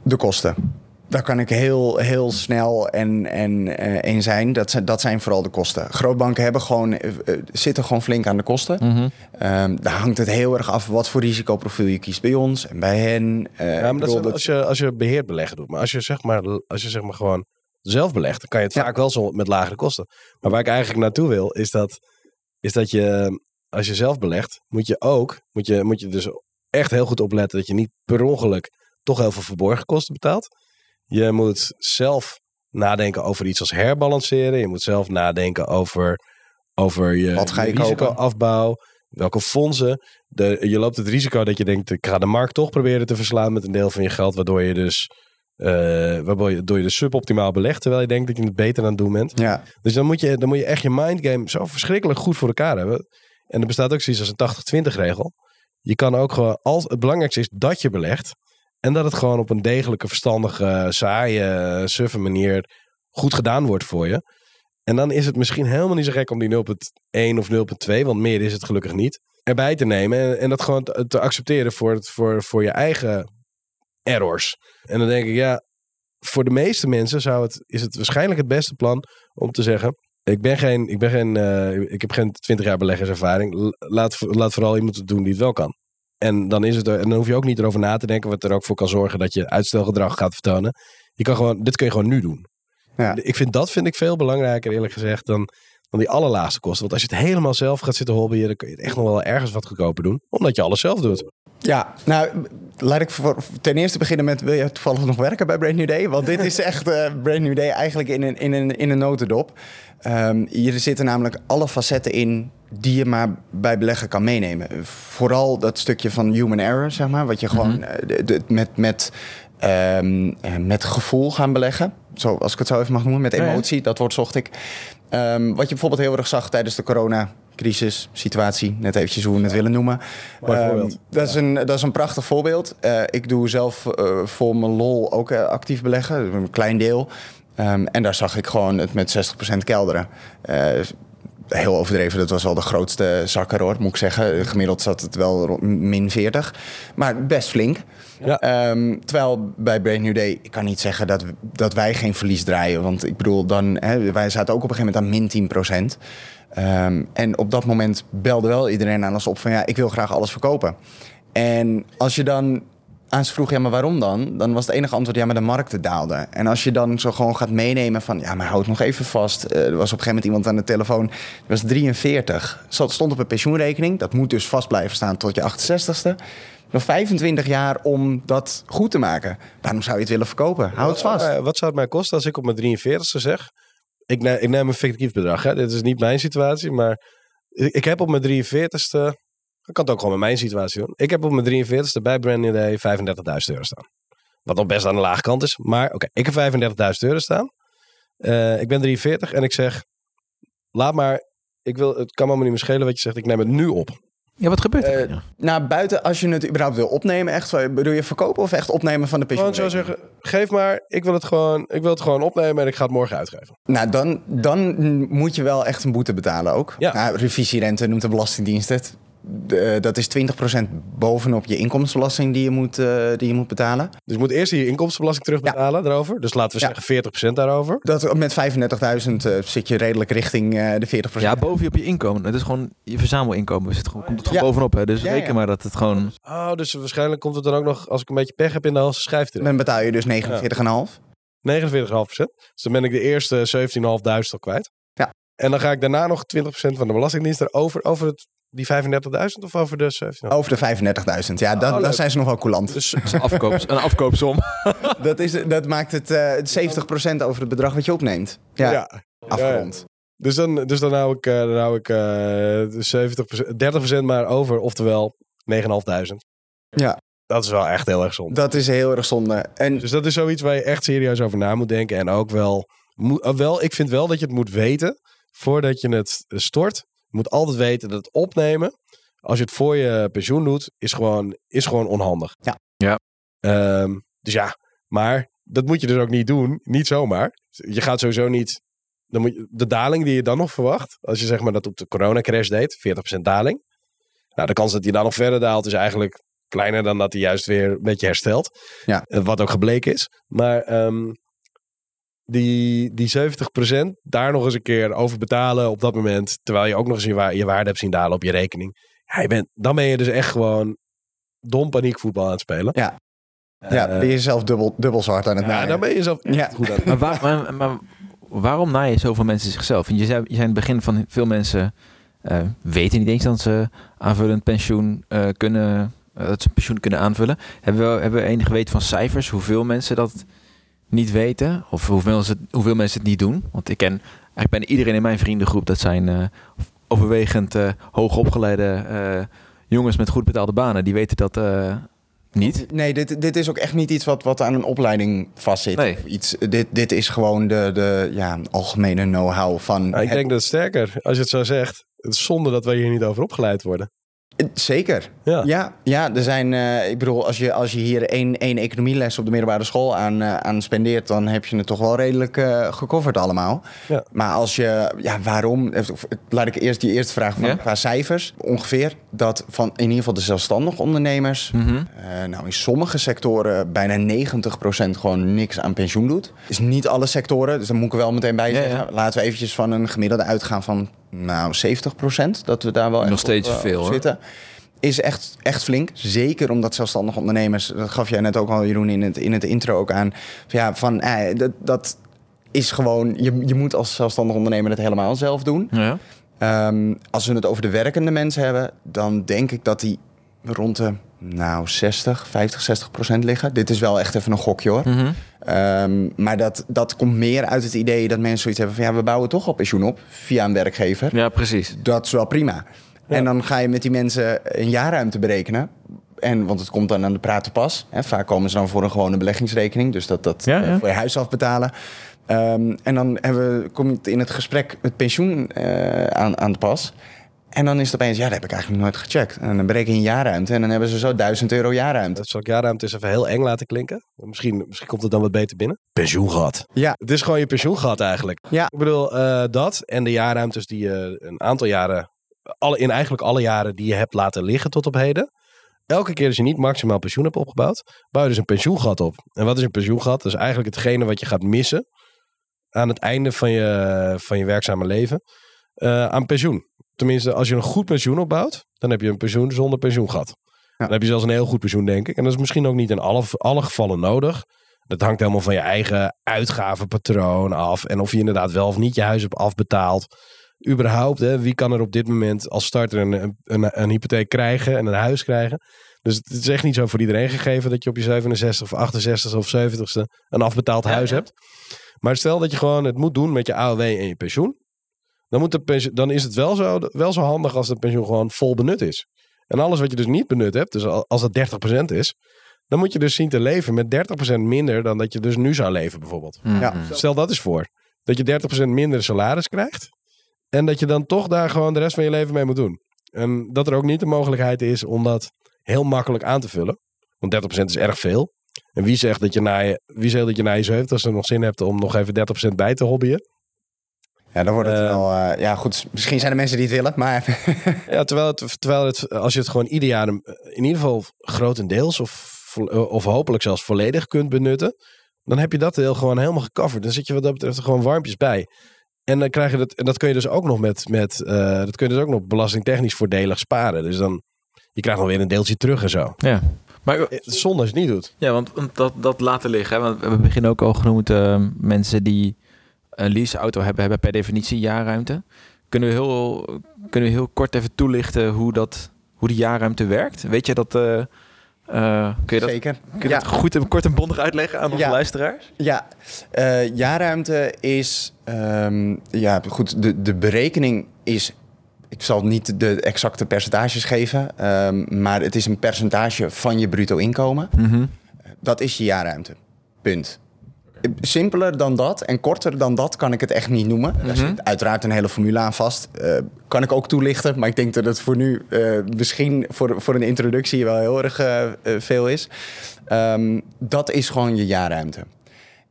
de kosten. Daar kan ik heel, heel snel en, en eh in zijn. Dat zijn. Dat zijn vooral de kosten. Grootbanken hebben gewoon, eh, eh, zitten gewoon flink aan de kosten. Mhm. Ehm, daar hangt het heel erg af wat voor risicoprofiel je kiest bij ons en bij hen. Eh, Ja, maar dat als je, als je beheerd beleggen doet. Maar als je zeg maar, als je zeg maar gewoon zelf belegt, dan kan je het Ja. vaak wel zo met lagere kosten. Maar waar ik eigenlijk naartoe wil, is dat, is dat je, als je zelf belegt, moet je ook, moet je, moet je dus echt heel goed opletten dat je niet per ongeluk toch heel veel verborgen kosten betaalt. Je moet zelf nadenken over iets als herbalanceren. Je moet zelf nadenken over, over je, Wat ga je kopen? risicoafbouw. Welke fondsen. De, je loopt het risico dat je denkt, ik ga de markt toch proberen te verslaan met een deel van je geld. Waardoor je dus, eh, waardoor je, waardoor je dus suboptimaal belegt. Terwijl je denkt dat je het beter aan het doen bent. Ja, Dus dan moet, je, dan moet je echt je mindgame zo verschrikkelijk goed voor elkaar hebben. En er bestaat ook zoiets als een 80-20 regel. Je kan ook gewoon, als, het belangrijkste is dat je belegt. En dat het gewoon op een degelijke, verstandige, saaie, suffe manier goed gedaan wordt voor je. En dan is het misschien helemaal niet zo gek om die 0.1 of 0.2, want meer is het gelukkig niet, erbij te nemen. En, dat gewoon te, te accepteren voor, het, voor, voor je eigen errors. En dan denk ik, ja, voor de meeste mensen zou het, is het waarschijnlijk het beste plan om te zeggen. Ik ben geen, ik ben geen, eh, ik heb geen 20 jaar beleggerservaring. Laat, laat vooral iemand het doen die het wel kan. En dan, is het er, en dan hoef je ook niet erover na te denken, wat er ook voor kan zorgen dat je uitstelgedrag gaat vertonen. Je kan gewoon, dit kun je gewoon nu doen. Ja. Ik vind dat vind ik veel belangrijker, eerlijk gezegd, dan, dan die allerlaagste kosten. Want als je het helemaal zelf gaat zitten hobbyen, dan kun je het echt nog wel ergens wat goedkoper doen. Omdat je alles zelf doet. Ja, nou, laat ik voor, ten eerste beginnen met... wil je toevallig nog werken bij Brand New Day? Want dit is echt eh, Brand New Day eigenlijk in een, in een, in een notendop. Ehm, hier zitten namelijk alle facetten in die je maar bij beleggen kan meenemen. Vooral dat stukje van human error, zeg maar. Wat je gewoon eh, de- de- met, met, ehm, eh, met gevoel gaan beleggen. Zo, als ik het zo even mag noemen. Met Ja, ja. emotie, dat woord zocht ik. Ehm, wat je bijvoorbeeld heel erg zag tijdens de coronacrisis, situatie, net eventjes hoe we het willen noemen. Ehm, dat, is een, dat is een prachtig voorbeeld. Eh, ik doe zelf eh, voor mijn lol ook eh, actief beleggen, een klein deel. En daar zag ik gewoon het met 60% kelderen. Heel overdreven, dat was wel de grootste zakker hoor, moet ik zeggen. Gemiddeld zat het wel rond min 40, maar best flink. Ja. Ehm, terwijl bij Brain New Day, ik kan niet zeggen dat, dat wij geen verlies draaien. Want ik bedoel, dan, hè, wij zaten ook op een gegeven moment aan min 10 procent. Ehm, en op dat moment belde wel iedereen aan ons op van ja, ik wil graag alles verkopen. En als je dan aan ze vroeg, ja, maar waarom dan? Dan was het enige antwoord, ja, maar de markten daalden. En als je dan zo gewoon gaat meenemen van, ja, maar houd nog even vast. Eh, er was op een gegeven moment iemand aan de telefoon, die was 43. Zat- Stond op een pensioenrekening, dat moet dus vast blijven staan tot je 68ste. Nog 25 jaar om dat goed te maken. Waarom zou je het willen verkopen? Houd het vast. Eh, wat zou het mij kosten als ik op mijn 43ste zeg? Ik, ne- ik neem een fictief bedrag. Hè? Dit is niet mijn situatie, maar ik heb op mijn 43ste. Ik kan het ook gewoon met mijn situatie doen. Ik heb op mijn 43ste bij Brand New Day 35.000 euro staan. Wat nog best aan de lage kant is. Maar oké, ik heb 35.000 euro staan. Eh, ik ben 43 en ik zeg: laat maar. Ik wil, het kan me niet meer schelen wat je zegt. Ik neem het nu op. Ja, wat gebeurt er? Eh, Ja. Nou, buiten als je het überhaupt wil opnemen, echt, bedoel je verkopen of echt opnemen van de Gewoon pensioenrekening? zo zeggen: geef maar. Ik wil het gewoon, ik wil het gewoon opnemen en ik ga het morgen uitgeven. Nou, dan, dan moet je wel echt een boete betalen ook. Ja. Nou, revisierente noemt de Belastingdienst het. De- dat is 20% bovenop je inkomstenbelasting die je moet, eh, die je moet betalen. Dus je moet eerst je inkomstenbelasting terugbetalen daarover. Dus laten we Ja. zeggen 40% daarover. Dat, met 35.000 eh, zit je redelijk richting eh, de 40%. Ja, boven je op je inkomen. Het is gewoon je verzamelinkomen. Zit gewoon, komt het gewoon Ja. bovenop. Hè? Dus Ja, reken ja. maar dat het gewoon... Oh, dus waarschijnlijk komt het dan ook nog, als ik een beetje pech heb in de halse schijf. Dan betaal je dus 49,5. 49,5%. Dus dan ben ik de eerste 17.500 al kwijt. Ja. En dan ga ik daarna nog 20% van de Belastingdienst erover over het die 35.000 of over de 17? Over de 35.000. Ja, dan, leuk. dan zijn ze nog wel coulant. Dus Een, afkoop, een afkoopsom. *laughs* dat, is, dat maakt het eh, het 70% over het bedrag wat je opneemt. Ja, ja. afgerond. Dus dan, dus dan hou ik, eh, dan hou ik eh 70%, 30% maar over, oftewel 9.500. Ja, Dat is wel echt heel erg zonde. dat is heel erg zonde. En Dus dat is zoiets waar je echt serieus over na moet denken. En ook wel, moet, eh, wel, ik vind wel dat je het moet weten voordat je het eh, stort. Je moet altijd weten dat het opnemen, als je het voor je pensioen doet, is gewoon, is gewoon onhandig. Ja. Ja. Ehm, dus ja, maar dat moet je dus ook niet doen. Niet zomaar. Je gaat sowieso niet. Dan moet je, de daling die je dan nog verwacht, als je zeg maar dat op de coronacrash deed, 40% daling. Nou, de kans dat hij dan nog verder daalt is eigenlijk kleiner dan dat hij juist weer een beetje herstelt. Ja. Eh, Wat ook gebleken is. Maar ehm, die, die 70% daar nog eens een keer over betalen op dat moment. Terwijl je ook nog eens je, wa- je waarde hebt zien dalen op je rekening. Ja, je bent, dan ben je dus echt gewoon dom paniekvoetbal aan het spelen. Ja. ja, Eh, ben je zelf dubbel, dubbel zo hard aan het ja, naaien. dan ben je zelf Ja. goed aan het Maar, waar, maar, maar waarom naaien zoveel mensen zichzelf? Want je zei, je zei in het begin van veel mensen eh, weten niet eens dat ze aanvullend pensioen eh, kunnen, dat ze pensioen kunnen aanvullen. Hebben we, hebben we enig weten van cijfers hoeveel mensen dat niet weten? Of hoeveel mensen, hoeveel mensen het niet doen? Want ik ken eigenlijk bijna iedereen in mijn vriendengroep. Dat zijn eh, overwegend eh, hoogopgeleide eh, jongens met goed betaalde banen. Die weten dat eh, niet. Nee, dit, dit is ook echt niet iets wat, wat aan een opleiding vastzit. Nee. Of Iets, dit, dit is gewoon de, de ja, algemene know-how van... Ik het- denk dat het sterker, als je het zo zegt. Het is zonde dat wij hier niet over opgeleid worden. Eh, Zeker. Ja. Ja, ja er zijn, eh, ik bedoel, als je, als je hier één, één economieles op de middelbare school aan, aan spendeert, dan heb je het toch wel redelijk eh gecoverd allemaal. Ja. Maar als je, ja, waarom? Laat ik eerst die eerste vraag van Ja. qua cijfers. Ongeveer dat van in ieder geval de zelfstandig ondernemers, Mhm. eh, nou in sommige sectoren bijna 90% gewoon niks aan pensioen doet. Is niet alle sectoren, dus daar moet ik er wel meteen bij Ja, zeggen. ja. Laten we eventjes van een gemiddelde uitgaan van nou 70%, dat we daar wel Nog echt steeds op, eh, veel, op zitten. Is echt, echt flink. Zeker omdat zelfstandige ondernemers, dat gaf jij net ook al, Jeroen, in het, in het intro ook aan. Ja, van eh, dat, dat is gewoon, je, je moet als zelfstandig ondernemer het helemaal zelf doen. Ja. Ehm, als we het over de werkende mensen hebben, dan denk ik dat die rond de nou, 60, 50, 60 procent liggen. Dit is wel echt even een gokje hoor. Mhm. Ehm, maar dat, dat komt meer uit het idee dat mensen zoiets hebben van ja, we bouwen toch al pensioen op via een werkgever. ja, precies. Dat is wel prima. En dan ga je met die mensen een jaarruimte berekenen. En, want het komt dan aan de praten pas. Hè. Vaak komen ze dan voor een gewone beleggingsrekening. Dus dat, dat Ja, eh, ja. voor je huis afbetalen. Ehm, en dan hebben we, komt in het gesprek het pensioen eh, aan, aan de pas. En dan is het opeens, ja, dat heb ik eigenlijk nooit gecheckt. En dan bereken je een jaarruimte. En dan hebben ze zo 1000 euro jaarruimte. Dat zal ik jaarruimte eens even heel eng laten klinken. Misschien, misschien komt het dan wat beter binnen. Pensioengat. Ja, Het is gewoon je pensioengat eigenlijk. Ja. Ik bedoel, eh, dat en de jaarruimtes die je een aantal jaren, alle, in eigenlijk alle jaren die je hebt laten liggen tot op heden. Elke keer als je niet maximaal pensioen hebt opgebouwd, bouw je dus een pensioengat op. En wat is een pensioengat? Dat is eigenlijk hetgene wat je gaat missen aan het einde van je, van je werkzame leven eh, aan pensioen. Tenminste, als je een goed pensioen opbouwt, dan heb je een pensioen zonder pensioengat. Dan heb je zelfs een heel goed pensioen, denk ik. En dat is misschien ook niet in alle, alle gevallen nodig. Dat hangt helemaal van je eigen uitgavenpatroon af. En of je inderdaad wel of niet je huis hebt afbetaald. Überhaupt, hè, wie kan er op dit moment als starter een, een, een, een hypotheek krijgen en een huis krijgen? Dus het is echt niet zo voor iedereen gegeven dat je op je 67 of 68 of 70ste een afbetaald huis ja. hebt. Maar stel dat je gewoon het moet doen met je AOW en je pensioen. Dan, moet de pensioen, dan is het wel zo, wel zo handig als het pensioen gewoon vol benut is. En alles wat je dus niet benut hebt, dus al- als dat 30% is, dan moet je dus zien te leven met 30% minder dan dat je dus nu zou leven bijvoorbeeld. Ja. Mhm. Stel dat eens voor. Dat je 30% minder salaris krijgt. En dat je dan toch daar gewoon de rest van je leven mee moet doen. En dat er ook niet de mogelijkheid is om dat heel makkelijk aan te vullen. Want 30% is erg veel. En wie zegt dat je na je, wie zegt dat je na je 70 nog zin hebt om nog even 30% bij te hobbyen? Ja dan wordt het Eh. wel... eh, ja, goed. Misschien zijn er mensen die het willen, maar... *laughs* Ja, terwijl, het, terwijl het, als je het gewoon ieder jaar in ieder geval grotendeels of, of hopelijk zelfs volledig kunt benutten, dan heb je dat heel gewoon helemaal gecoverd. Dan zit je wat dat betreft er gewoon warmpjes bij. En dan krijg je dat, en dat kun je dus ook nog met, met eh, dat kun je dus ook nog belastingtechnisch voordelig sparen. Dus dan, je krijgt nog weer een deeltje terug en zo. Ja. Maar Het is zonde als je het niet doet. Ja, want, dat, dat laten liggen. Hè? Want we hebben begin ook al genoemd, eh, mensen die een leaseauto hebben, hebben per definitie jaarruimte. Kunnen we, heel, kunnen we heel kort even toelichten hoe, dat, hoe die jaarruimte werkt? Weet je dat... eh, eh, kun je dat, Zeker. kun je Ja. dat goed en kort en bondig uitleggen aan onze Ja. luisteraars? Ja, eh jaarruimte is, ehm, ja goed, de, de berekening is, ik zal niet de exacte percentages geven, ehm, maar het is een percentage van je bruto inkomen. Dat is je jaarruimte. Punt. Simpeler dan dat en korter dan dat kan ik het echt niet noemen. Daar zit uiteraard een hele formule aan vast. Eh, kan ik ook toelichten, maar ik denk dat het voor nu eh, misschien voor, voor een introductie wel heel erg eh, veel is. Ehm, dat is gewoon je jaarruimte.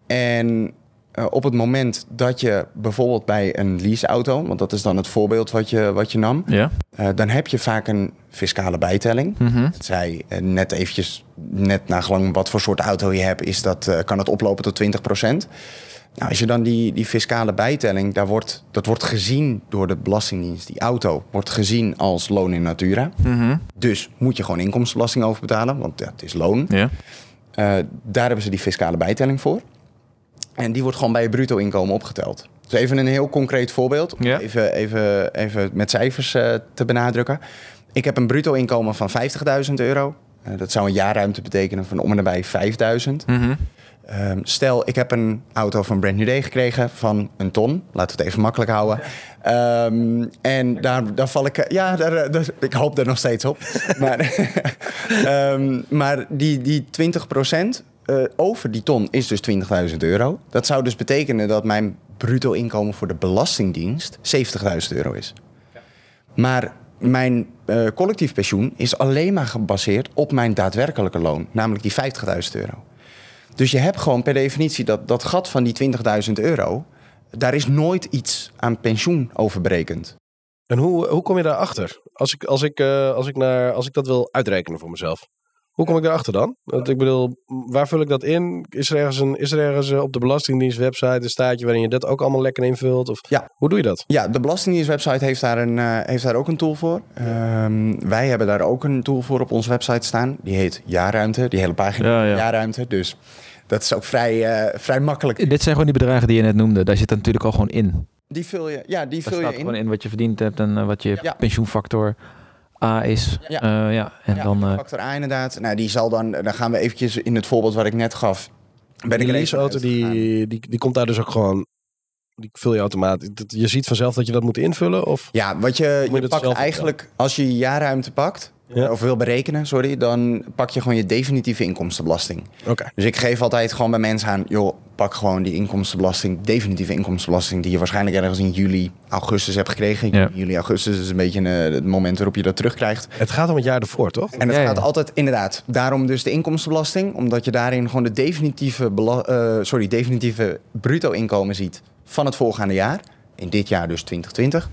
En eh, op het moment dat je bijvoorbeeld bij een leaseauto, want dat is dan het voorbeeld wat je, wat je nam, Ja. eh, dan heb je vaak een fiscale bijtelling. Het zij eh, net eventjes, net nagelang wat voor soort auto je hebt, is dat, kan het oplopen tot 20%. Nou, als je dan die, die fiscale bijtelling, daar wordt, dat wordt gezien door de Belastingdienst. Die auto wordt gezien als loon in natura. Mhm. Dus moet je gewoon inkomstenbelasting over betalen, want het is loon. Ja. Daar hebben ze die fiscale bijtelling voor. En die wordt gewoon bij je bruto inkomen opgeteld. Dus even een heel concreet voorbeeld. Om Ja. even, even, even met cijfers eh, te benadrukken. Ik heb een bruto inkomen van 50.000 euro. Eh, dat zou een jaarruimte betekenen van om en nabij 5.000. Mhm. Ehm, stel, ik heb een auto van Brand New Day gekregen van een ton. Laten we het even makkelijk houden. Ehm, en daar, daar val ik... Ja, daar, eh, daar- ik hoop daar nog steeds op. *laughs* maar *laughs* ehm, maar die, die 20 eh, over die ton is dus 20.000 euro. Dat zou dus betekenen dat mijn bruto inkomen voor de Belastingdienst 70.000 euro is. Maar mijn eh, collectief pensioen is alleen maar gebaseerd op mijn daadwerkelijke loon. Namelijk die 50.000 euro. Dus je hebt gewoon per definitie dat, dat gat van die 20.000 euro. Daar is nooit iets aan pensioen over berekend. En hoe, hoe kom je daarachter? Als ik, als, ik, eh, als, ik naar, als ik dat wil uitrekenen voor mezelf. Hoe kom ik daarachter dan? Want ik bedoel, waar vul ik dat in? Is er ergens, een, is er ergens eh, op de Belastingdienst website een staatje waarin je dat ook allemaal lekker invult? Of Ja. hoe doe je dat? Ja, de Belastingdienst-website heeft, daar een, eh, heeft daar ook een tool voor. Ehm, wij hebben daar ook een tool voor op onze website staan. Die heet Jaarruimte. Die hele pagina Ja, ja. Jaarruimte. Dus dat is ook vrij, eh, vrij makkelijk. Dit zijn gewoon die bedragen die je net noemde. Daar zit dat natuurlijk al gewoon in. Die vul je, ja, die Daar vul je in. gewoon in wat je verdiend hebt en wat je Ja. pensioenfactor A is. Ja. Ja. ja. En ja, dan... eh, factor A inderdaad. Nou, die zal dan, dan gaan we eventjes in het voorbeeld wat ik net gaf. Ben ik die leaseauto, die, die, die komt daar dus ook gewoon... Die vul je automatisch. Dat- Je ziet vanzelf dat je dat moet invullen? Of? Ja, wat je, je je pakt eigenlijk, als je je jaarruimte pakt, Ja. of wil berekenen, sorry, dan pak je gewoon je definitieve inkomstenbelasting. Oké. Dus ik geef altijd gewoon bij mensen aan, joh, pak gewoon die inkomstenbelasting, definitieve inkomstenbelasting, die je waarschijnlijk ergens in juli, augustus hebt gekregen. Ja. Juli, augustus is een beetje eh, het moment waarop je dat terugkrijgt. Het gaat om het jaar ervoor, toch? En het Ja, ja. gaat altijd, inderdaad, daarom dus de inkomstenbelasting, omdat je daarin gewoon de definitieve, bela- eh, sorry, definitieve bruto inkomen ziet van het voorgaande jaar. In dit jaar dus 2020.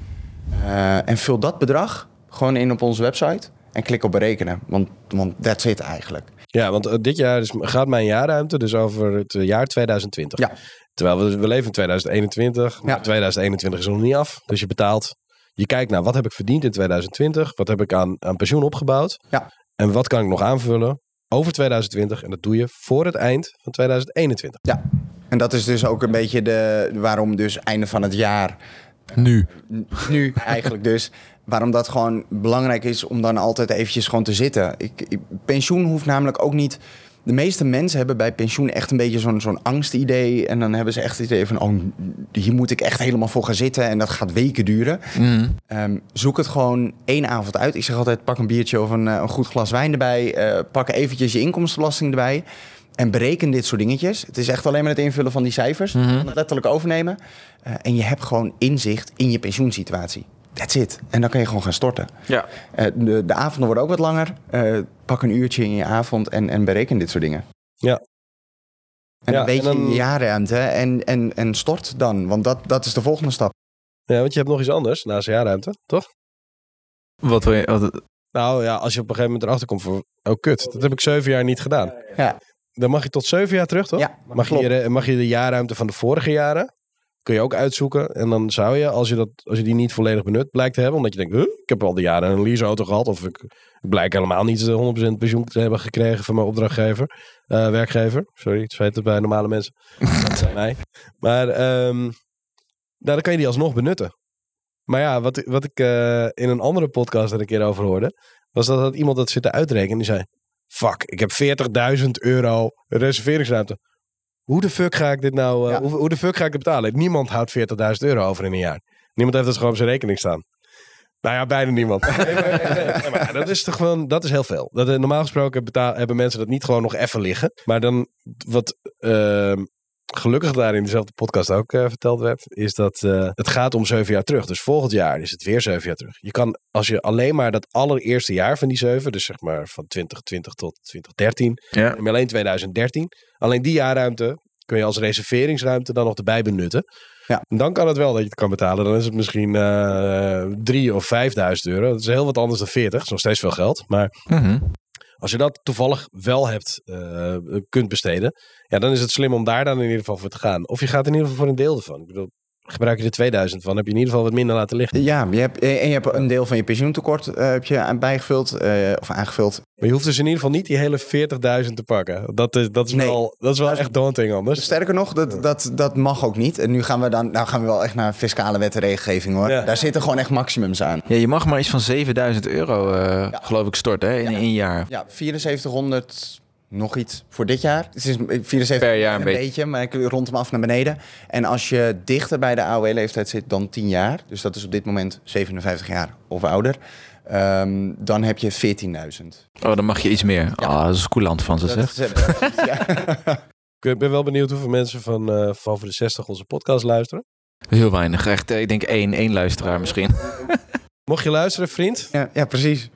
Eh, en vul dat bedrag gewoon in op onze website en klik op berekenen, want, want that's it eigenlijk. Ja, want eh, dit jaar is, gaat mijn jaarruimte dus over het eh, jaar 2020. Ja. Terwijl we, we leven in 2021. Maar Ja. 2021 is nog niet af. Dus je betaalt. Je kijkt naar wat heb ik verdiend in 2020. Wat heb ik aan, aan pensioen opgebouwd. Ja. En wat kan ik nog aanvullen over 2020. En dat doe je voor het eind van 2021. Ja. En dat is dus ook een beetje de, waarom dus einde van het jaar nu. Nu eigenlijk dus. Waarom dat gewoon belangrijk is om dan altijd eventjes gewoon te zitten. Ik, ik- pensioen hoeft namelijk ook niet... De meeste mensen hebben bij pensioen echt een beetje zo'n zo'n angstidee. En dan hebben ze echt het idee van... Oh, hier moet ik echt helemaal voor gaan zitten. En dat gaat weken duren. Mhm. Ehm, zoek het gewoon één avond uit. Ik zeg altijd, pak een biertje of een, eh, een goed glas wijn erbij. eh, pak eventjes je inkomstenbelasting erbij. En bereken dit soort dingetjes. Het is echt alleen maar het invullen van die cijfers. Het letterlijk overnemen. Eh, en je hebt gewoon inzicht in je pensioensituatie. That's it. En dan kan je gewoon gaan storten. Ja. Eh, de, de avonden worden ook wat langer. Eh, pak een uurtje in je avond en, en bereken dit soort dingen. Ja. En Ja, dan weet en dan- jaarruimte en, en, en stort dan. Want dat, dat is de volgende stap. Ja, want je hebt nog iets anders naast jaarruimte, toch? Wat wil je... wat- Nou ja, als je op een gegeven moment erachter komt voor... Oh kut, dat heb ik zeven jaar niet gedaan. Ja. Dan mag je tot zeven jaar terug, toch? Ja, Mag je, klopt. je- mag je de jaarruimte van de vorige jaren... Kun je ook uitzoeken. En dan zou je, als je, dat, als je die niet volledig benut blijkt te hebben... Omdat je denkt, huh, ik heb al die jaren een leaseauto gehad... Of ik, ik blijk helemaal niet de 100% pensioen te hebben gekregen van mijn opdrachtgever. eh, werkgever. Sorry, het spijt het bij normale mensen. *laughs* Dat zijn mij. Maar nou, dan kan je die alsnog benutten. Maar ja, wat, wat ik eh, in een andere podcast er een keer over hoorde, was dat, dat iemand dat zit te uitrekenen. Die zei, fuck, ik heb 40.000 euro reserveringsruimte. Hoe de fuck ga ik dit nou, uh, hoe, hoe, de fuck ga ik het betalen? Niemand houdt 40.000 euro over in een jaar. Niemand heeft dat gewoon op zijn rekening staan. Nou ja, bijna niemand. *laughs* maar *laughs* dat is toch gewoon, dat is heel veel. Dat, uh, normaal gesproken betaal, hebben mensen dat niet gewoon nog even liggen. Maar dan, wat uh, gelukkig daar in dezelfde podcast ook uh, verteld werd, is dat uh, het gaat om zeven jaar terug. Dus volgend jaar is het weer zeven jaar terug. Je kan, als je alleen maar dat allereerste jaar van die zeven, dus zeg maar van 2020 tot 2013, Ja. en alleen 2013, alleen die jaarruimte kun je als reserveringsruimte dan nog erbij benutten. Ja. En dan kan het wel dat je het kan betalen. Dan is het misschien uh, drie of vijfduizend euro. Dat is heel wat anders dan 40. Dat is nog steeds veel geld. Maar Mhm. Als je dat toevallig wel hebt, uh, kunt besteden, ja, dan is het slim om daar dan in ieder geval voor te gaan. Of je gaat in ieder geval voor een deel ervan. Ik bedoel, gebruik je er 2000 van, heb je in ieder geval wat minder laten liggen. Ja, je hebt, en je hebt een deel van je pensioentekort uh, heb je bijgevuld uh, of aangevuld. Maar je hoeft dus in ieder geval niet die hele 40.000 te pakken. Dat is, dat is Nee. wel, dat is wel echt daunting anders. Sterker nog, dat, dat, dat mag ook niet. En nu gaan we dan nou gaan we wel echt naar fiscale wet en regelgeving hoor. Ja. Daar zitten gewoon echt maximums aan. Ja, je mag maar iets van 7000 euro, eh, geloof ik, storten hè, in Ja. één jaar. Ja, 7400 nog iets voor dit jaar. Het is 74 Per jaar een een beetje. beetje, maar ik rond hem af naar beneden. En als je dichter bij de AOW-leeftijd zit dan 10 jaar, dus dat is op dit moment 57 jaar of ouder, ehm, dan heb je 14.000. Oh, dan mag je iets meer. Ah, dat is coulant van ze, zeg. is, eh, ja. *laughs* Ik ben wel benieuwd hoeveel mensen van, eh van over de 60 onze podcast luisteren. Heel weinig. Echt, eh, ik denk één, één luisteraar misschien. Mocht je luisteren, vriend, Ja, ja, precies.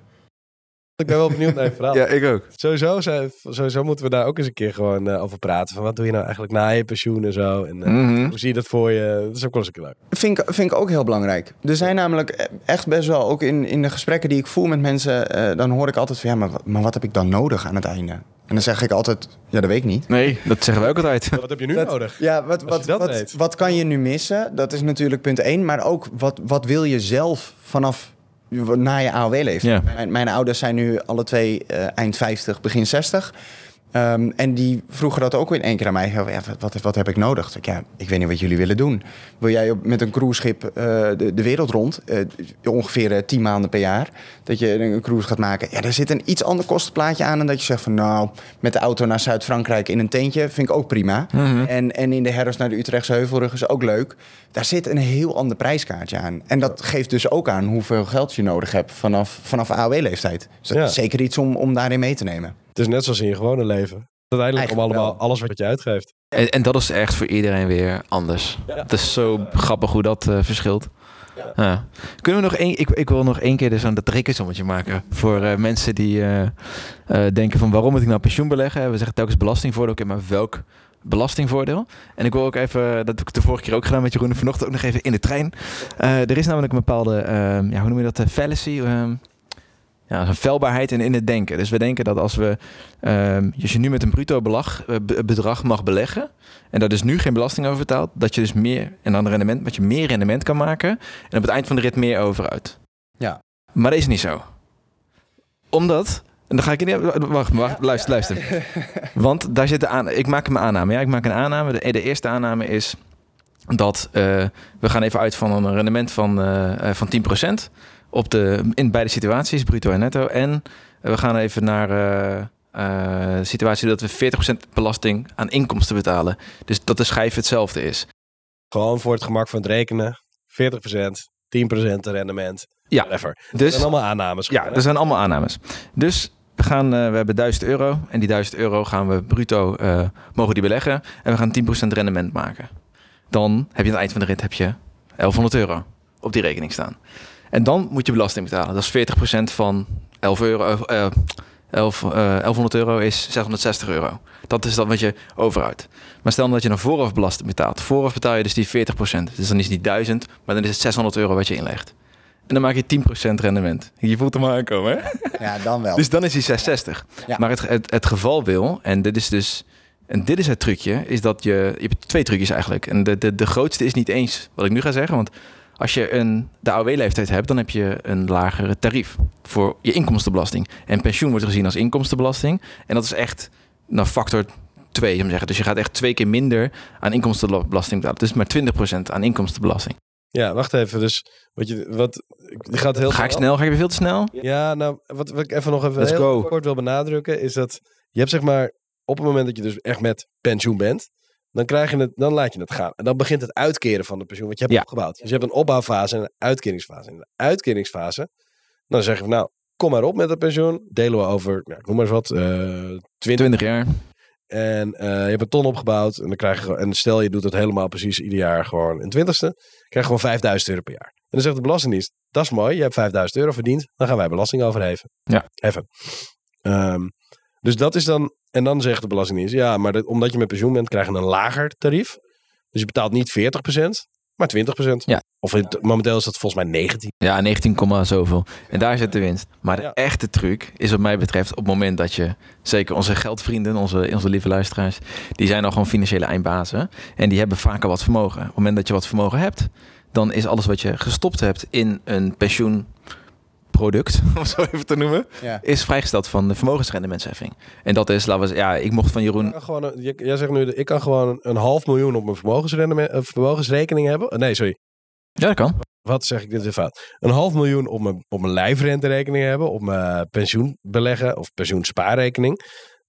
Ik ben wel benieuwd naar je verhaal. *laughs* ik ook. Sowieso, zijn- sowieso moeten we daar ook eens een keer gewoon eh, over praten. Van wat doe je nou eigenlijk na je pensioen en zo. En eh, Mhm. hoe zie je dat voor je? Dat is ook wel eens een keer leuk. Vind ik, vind ik ook heel belangrijk. Er zijn namelijk echt best wel, ook in, in de gesprekken die ik voer met mensen, eh, dan hoor ik altijd van ja, maar, wat- maar wat heb ik dan nodig aan het einde? En dan zeg ik altijd, ja, dat weet ik niet. Nee, dat zeggen wij ook altijd. Wat heb je nu Dat- nodig? Ja, wat, wat, wat, wat kan je nu missen? Dat is natuurlijk punt één. Maar ook, wat, wat wil je zelf vanaf na je AOW-leeftijd? Ja. Mijn, mijn ouders zijn nu alle twee eh, eind 50, begin 60. Ehm, en die vroegen dat ook in één keer aan mij. Ja, wat, wat, heb ik nodig? Ik, ja, ik weet niet wat jullie willen doen. Wil jij op, met een cruiseschip eh, de, de wereld rond? eh, ongeveer eh, 10 maanden per jaar. Dat je een, cruise gaat maken. Ja, daar zit een iets ander kostenplaatje aan. Dan dat je zegt van nou, met de auto naar Zuid-Frankrijk in een tentje. Vind ik ook prima. Mhm. En, en in de herfst naar de Utrechtse Heuvelrug is ook leuk. Daar zit een heel ander prijskaartje aan. En dat geeft dus ook aan hoeveel geld je nodig hebt vanaf, vanaf AOW-leeftijd. Dus dat Ja. is zeker iets om, om daarin mee te nemen. Het is net zoals in je gewone leven. Uiteindelijk om allemaal wel. alles wat je uitgeeft. En, en dat is echt voor iedereen weer anders. Het is zo grappig hoe dat eh, verschilt. Ja. Kunnen we nog één... Ik, ik wil nog één keer dus aan dat rekensommetje maken. Voor eh, mensen die eh, eh, denken van waarom moet ik nou pensioen beleggen? We zeggen telkens belastingvoordeel. Oké, maar welk belastingvoordeel? En ik wil ook even... Dat heb ik de vorige keer ook gedaan met Jeroen. en Vanochtend ook nog even in de trein. Eh, er is namelijk een bepaalde... ehm, ja, hoe noem je dat? fallacy? Ja, een felbaarheid in, in het denken. Dus we denken dat als we... ehm, als je nu met een bruto belag, eh, be- bedrag mag beleggen... en daar dus nu geen belasting over betaalt... dat je dus meer... en dan rendement, dat je meer rendement kan maken... en op het eind van de rit meer overuit. Ja. Maar dat is niet zo. Omdat... En dan ga ik in. Wacht, wacht luister, luister. *laughs* Want daar zit de aan. Ik maak een aanname. Ja, ik maak een aanname. De, de eerste aanname is dat eh, we gaan even uit van een rendement van, eh, van 10% op de, in beide situaties, bruto en netto. En we gaan even naar eh, eh, de situatie dat we 40% belasting aan inkomsten betalen. Dus dat de schijf hetzelfde is. Gewoon voor het gemak van het rekenen. 40%, 10% rendement. Ja. Whatever. Dat Dus zijn allemaal aannames. Ja, dat zijn allemaal aannames. Dus we, gaan, eh, we hebben 1000 euro. En die 1000 euro gaan we bruto eh, mogen die beleggen. En we gaan 10% rendement maken. Dan heb je aan het eind van de rit heb je 1100 euro op die rekening staan. En dan moet je belasting betalen. Dat is 40% van 11 euro. eh, eh, 11, eh, 1100 euro is 660 euro. Dat is dan wat je overhoudt. Maar stel dat je dan vooraf belasting betaalt. Vooraf betaal je dus die 40%. Dus dan is het niet 1000, maar dan is het 600 euro wat je inlegt. En dan maak je 10% rendement. Je voelt hem aankomen, hè? Ja, dan wel. *laughs* Dus dan is hij 660. Ja. Maar het, het, het geval wil, en dit is dus. En dit is het trucje, is dat je. Je hebt twee trucjes eigenlijk. En de, de, de grootste is niet eens wat ik nu ga zeggen. Want als je een, de AOW-leeftijd hebt, dan heb je een lagere tarief voor je inkomstenbelasting. En pensioen wordt gezien als inkomstenbelasting. En dat is echt nou, factor 2, zou ik zeggen. Dus je gaat echt twee keer minder aan inkomstenbelasting betalen. Dus maar 20% aan inkomstenbelasting. Ja, wacht even. Dus wat je, wat, je gaat heel Ga ik snel? Ga ik weer veel te snel? Ja, nou, wat, wat ik even nog even Let's heel go. kort wil benadrukken, is dat je hebt zeg maar, op het moment dat je dus echt met pensioen bent, dan, krijg je het, dan laat je het gaan. En dan begint het uitkeren van de pensioen wat je hebt Ja. opgebouwd. Dus je hebt een opbouwfase en een uitkeringsfase. In de uitkeringsfase, dan zeg je van nou, kom maar op met het pensioen. Delen we over, ja, ik noem maar eens wat, eh 20 20 jaar. en eh, je hebt een ton opgebouwd. En, dan krijg je, en stel je doet het helemaal precies ieder jaar gewoon een twintigste. krijg je gewoon 5000 euro per jaar. En dan zegt de Belastingdienst, dat is mooi. Je hebt 5000 euro verdiend. Dan gaan wij belasting overheven. Ja. Heffen. Ehm, dus dat is dan... En dan zegt de Belastingdienst, ja, maar dat- omdat je met pensioen bent, krijg je een lager tarief. Dus je betaalt niet 40%, maar 20%. Ja. Of in- momenteel is dat volgens mij 19. Ja, 19, komma zoveel. En daar zit de winst. Maar de Ja. echte truc is wat mij betreft op het moment dat je... Zeker onze geldvrienden, onze, onze lieve luisteraars... Die zijn al gewoon financiële eindbazen. En die hebben vaker wat vermogen. Op het moment dat je wat vermogen hebt... Dan is alles wat je gestopt hebt in een pensioenproduct... *laughs* Om het zo even te noemen... Ja. Is vrijgesteld van de vermogensrendementsheffing. En dat is, laten we zeggen... Ja, ik mocht van Ik Jeroen... kan gewoon, een- jij zegt nu, ik kan gewoon een half miljoen op mijn vermogensrendement- eh, vermogensrekening hebben. Nee, sorry. Ja, dat kan. wat zeg ik dit weer fout? Een half miljoen op mijn, op mijn lijfrenterekening hebben, op mijn pensioen beleggen of pensioenspaarrekening.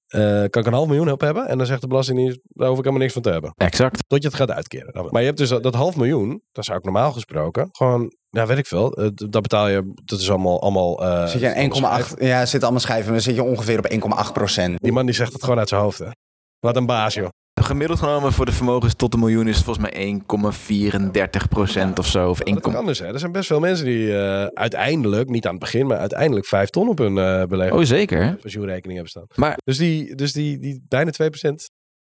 Eh, kan ik een half miljoen op hebben en dan zegt de Belastingdienst, daar hoef ik helemaal niks van te hebben. Exact. Tot je het gaat uitkeren. Dan- Maar je hebt dus dat, dat half miljoen, dat zou ik normaal gesproken, gewoon, ja weet ik veel, eh, dat betaal je, dat is allemaal, allemaal eh, Zit je aan 1,8? Ja, zit allemaal schijven. Dan zit je ongeveer op 1,8 procent. Die man die zegt het gewoon uit zijn hoofd, hè. Wat een baas, joh. Gemiddeld genomen voor de vermogens tot een miljoen is het volgens mij 1,34 procent of zo. Of 1, Dat kan dus, hè. Er zijn best veel mensen die eh, uiteindelijk, niet aan het begin, maar uiteindelijk vijf ton op hun eh beleggen. oh, zeker. pensioenrekening hebben staan. Maar Dus die, dus die, die bijna 2%.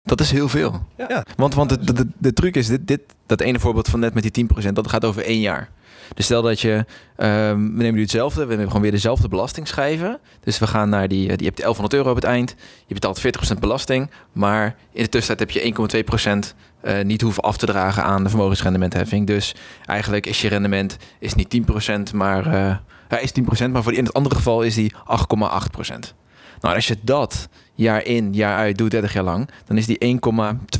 Dat is heel veel. Ja. Want, want de, de, de, de truc is, dit, dit, dat ene voorbeeld van net met die 10%, dat gaat over één jaar. Dus stel dat je, ehm, we nemen nu hetzelfde, we nemen gewoon weer dezelfde belastingschijven. Dus we gaan naar die, eh, die je hebt 1100 euro op het eind. Je betaalt 40% belasting, maar in de tussentijd heb je 1,2% eh niet hoeven af te dragen aan de vermogensrendementheffing. Dus eigenlijk is je rendement is niet 10%, maar eh, ja, is 10%, maar voor die, in het andere geval is die 8,8%. Nou, als je dat jaar in, jaar uit doet, 30 jaar lang, dan is die 1,2,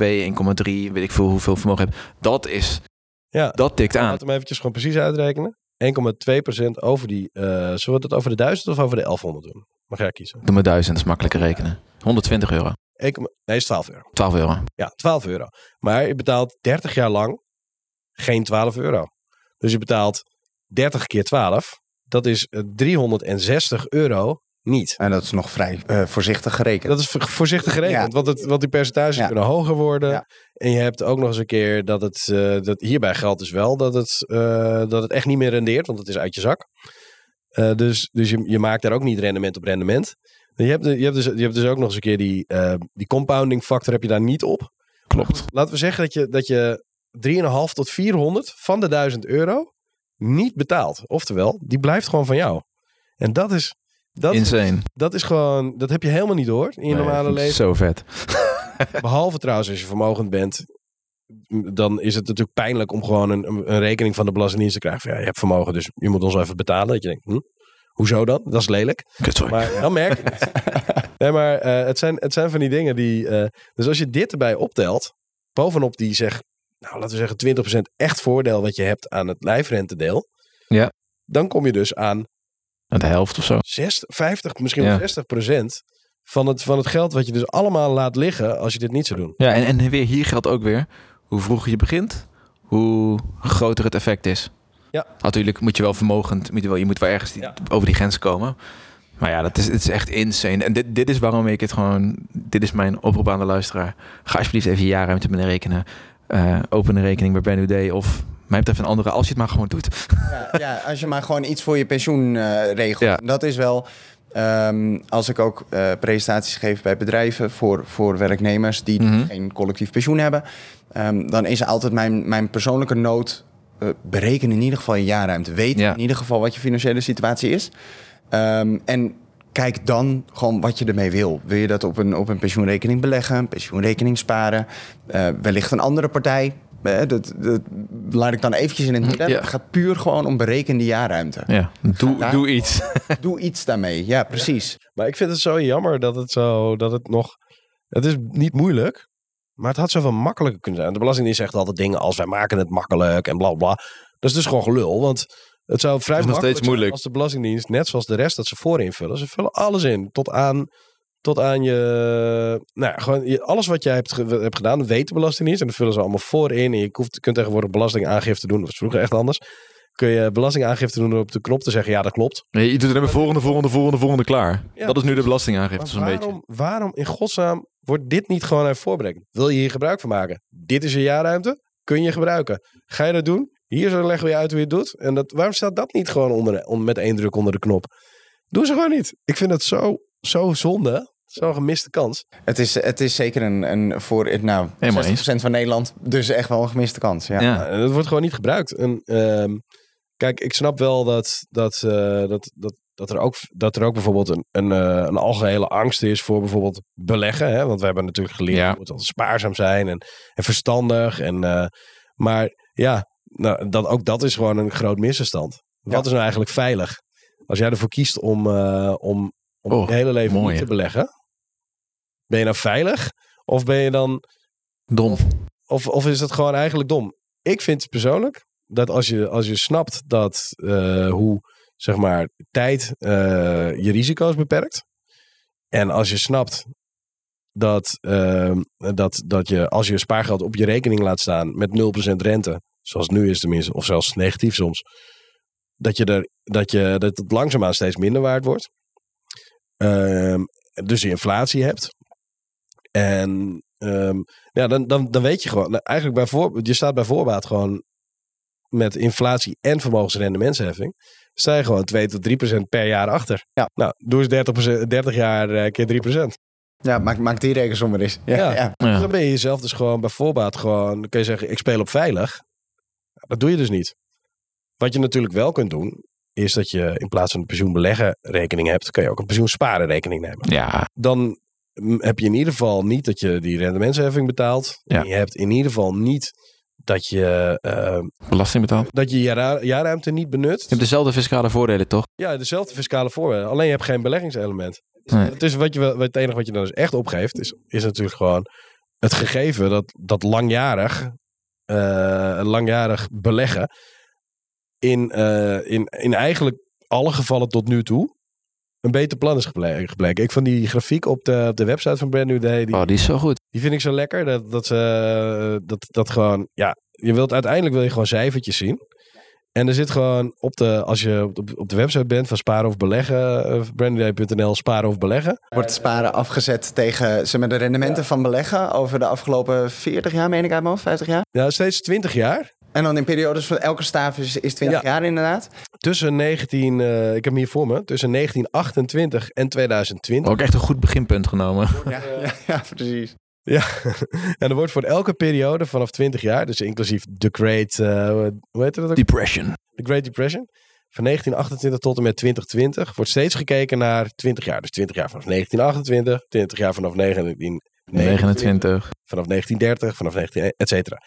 1,3, weet ik veel hoeveel vermogen je hebt. Dat is, Ja, dat tikt aan. laten we hem eventjes gewoon precies uitrekenen. 1,2% over die, eh zullen we het over de 1000 of over de 1100 doen? Mag jij kiezen? Doe maar 1000, dat is makkelijker rekenen. 120 euro, 1, nee, is 12 euro. 12 euro. Ja, 12 euro. Maar je betaalt 30 jaar lang geen 12 euro. Dus je betaalt 30 keer 12. Dat is eh, 360 euro niet. En dat is nog vrij eh, voorzichtig gerekend. Dat is vo- voorzichtig gerekend, Ja. want, het, want die percentages Ja. kunnen hoger worden. Ja. En je hebt ook nog eens een keer dat het, eh, dat hierbij geldt dus wel dat het, eh, dat het echt niet meer rendeert, want het is uit je zak. Eh, dus dus je, je maakt daar ook niet rendement op rendement. Je hebt, je hebt, dus, je hebt dus ook nog eens een keer die, eh, die compounding factor heb je daar niet op. Klopt. Laten we zeggen dat je, dat je 3,5 tot 400 van de 1000 euro niet betaalt. Oftewel, die blijft gewoon van jou. En dat is, dat, Insane. dat is gewoon, dat heb je helemaal niet door in je normale leven. Zo vet. *laughs* Behalve trouwens als je vermogend bent, dan is het natuurlijk pijnlijk om gewoon een, een rekening van de Belastingdienst te krijgen. Van, ja, je hebt vermogen, dus je moet ons even betalen. Dat je denkt, hm, hoezo dan? Dat is lelijk. Maar dan merk je het. *laughs* Nee, maar eh, het, zijn, het zijn van die dingen die... eh, dus als je dit erbij optelt, bovenop die zeg, nou laten we zeggen 20% echt voordeel wat je hebt aan het lijfrentedeel. Ja. Dan kom je dus aan De helft of zo. 60, 50, misschien Ja. wel 60 van het, van het geld wat je dus allemaal laat liggen als je dit niet zou doen. Ja, en, en weer hier geldt ook weer, hoe vroeger je begint, hoe groter het effect is. Ja. Natuurlijk moet je wel vermogend, moet je, wel, je moet wel ergens die- Ja. over die grens komen. Maar ja, dat is, het is echt insane. En dit, dit is waarom ik het gewoon, dit is mijn oproep aan de luisteraar. Ga alsjeblieft even je jaarruimte met rekenen. Eh, open een rekening bij New Day of mij betreft een andere, als je het maar gewoon doet. Ja, ja, als je maar gewoon iets voor je pensioen eh, regelt. Ja. Dat is wel. ehm, als ik ook eh, presentaties geef bij bedrijven voor, voor werknemers die Mhm. geen collectief pensioen hebben, ehm, dan is altijd mijn, mijn persoonlijke nood. eh, bereken in ieder geval je jaarruimte. Weet Ja. in ieder geval wat je financiële situatie is. Ehm, en kijk dan gewoon wat je ermee wil. Wil je dat op een, op een pensioenrekening beleggen, een pensioenrekening sparen, wellicht een andere partij? Dat, dat laat ik dan eventjes in het midden. Ja. Het gaat puur gewoon om berekende jaarruimte. Ja, doe, doe iets. *laughs* Doe iets daarmee. Ja, precies. Maar ik vind het zo jammer dat het zo, dat het nog, het is niet moeilijk, maar het had zoveel makkelijker kunnen zijn. De Belastingdienst zegt altijd dingen als wij maken het makkelijk en bla bla. Dat is dus gewoon gelul, want het zou vrij is nog steeds makkelijk zijn moeilijk. als de Belastingdienst, net zoals de rest dat ze voor invullen, ze vullen alles in, tot aan, tot aan je, nou ja, gewoon je, alles wat jij hebt, hebt gedaan, weet de Belastingdienst en dat vullen ze allemaal voor in en je hoeft, kunt tegenwoordig belastingaangifte doen, dat was vroeger echt anders. Kun je belastingaangifte doen door op de knop te zeggen, ja dat klopt. Nee, je doet maar volgende, volgende, volgende, volgende klaar. Ja. Dat is nu de belastingaangifte zo'n beetje. waarom, in godsnaam wordt dit niet gewoon even voorbereid? Wil je hier gebruik van maken? Dit is je jaarruimte, kun je gebruiken. Ga je dat doen? Hier zo leggen we je uit hoe je het doet. En dat, waarom staat dat niet gewoon onder, on- met één druk onder de knop? Doe ze gewoon niet. Ik vind het zo, zo zonde. Zo'n gemiste kans. Het is, het is zeker een, een voor het, nou, 60% Helemaal eens. van Nederland, dus echt wel een gemiste kans. Ja. Ja. Het wordt gewoon niet gebruikt. En, ehm, kijk, ik snap wel dat, dat, eh, dat, dat, dat, er, ook, dat er ook bijvoorbeeld een, een, eh, een algehele angst is voor bijvoorbeeld beleggen. Hè? Want we hebben natuurlijk geleerd, Ja. je moet altijd spaarzaam zijn en, en verstandig. En, eh, maar ja, nou, dat, ook dat is gewoon een groot misverstand. Wat Ja. is nou eigenlijk veilig? Als jij ervoor kiest om, eh, om, om Oh, je hele leven mooi, niet te beleggen. Ben je nou veilig? Of ben je dan Dom. of, of is het gewoon eigenlijk dom? Ik vind persoonlijk dat als je, als je snapt dat eh, hoe zeg maar tijd eh, je risico's beperkt. En als je snapt dat, eh, dat, dat je als je spaargeld op je rekening laat staan met 0% rente, zoals het nu is tenminste, of zelfs negatief soms, dat je er dat je dat het langzaamaan steeds minder waard wordt. Ehm, dus je inflatie hebt. En ehm, ja, dan, dan, dan weet je gewoon, nou, eigenlijk bij voor, je staat bij voorbaat gewoon met inflatie en vermogensrendementsheffing, sta je gewoon 2 tot 3 procent per jaar achter. Ja. Nou, doe eens 30, 30 jaar eh, keer 3 procent. Ja, maak, maak die rekensom maar eens. Ja, Ja. ja. Dus Ja. dan ben je jezelf dus gewoon bij voorbaat gewoon, dan kun je zeggen, ik speel op veilig. Dat doe je dus niet. Wat je natuurlijk wel kunt doen, is dat je in plaats van een pensioenbeleggen rekening hebt, kun je ook een pensioensparen rekening nemen. Ja, Dan heb je in ieder geval niet dat je die rendementsheffing betaalt. Ja. En Je hebt in ieder geval niet dat je, eh, belasting betaald. dat je jaarru- jaarruimte niet benut. Je hebt dezelfde fiscale voordelen, toch? Ja, dezelfde fiscale voorwaarden. Alleen je hebt geen beleggingselement. Nee. Het, is wat je, wel- het enige wat je dan dus echt opgeeft, is, is natuurlijk gewoon het gegeven dat, dat langjarig, eh, langjarig beleggen in, eh, in, in eigenlijk alle gevallen tot nu toe een beter plan is geble- gebleken. Ik vond die grafiek op de, op de website van Brand New Day, die, Oh, die is zo goed. die vind ik zo lekker. Dat, dat, ze dat, dat gewoon, ja, je wilt uiteindelijk wil je gewoon cijfertjes zien. En er zit gewoon op de, als je op de, op de website bent van sparen of beleggen, uh, brandnewday.nl, sparen of beleggen. Wordt sparen afgezet tegen zeg maar, de rendementen van beleggen over de afgelopen 40 jaar, meen ik uit mijn hoofd, 50 jaar. Ja, steeds 20 jaar. En dan in periodes van elke staaf is, is 20 Ja. jaar inderdaad. Tussen 19, eh, ik heb hem hier voor me, tussen 1928 en 2020. Ook echt een goed beginpunt genomen. *laughs* Ja, ja, ja, precies. Ja, *laughs* en er wordt voor elke periode vanaf 20 jaar, dus inclusief de Great, eh, hoe heet dat ook? Depression. de Great Depression. Van 1928 tot en met 2020 wordt steeds gekeken naar 20 jaar. Dus 20 jaar vanaf 1928, 20 jaar vanaf 1929, 29. vanaf 1930, vanaf 19, et cetera.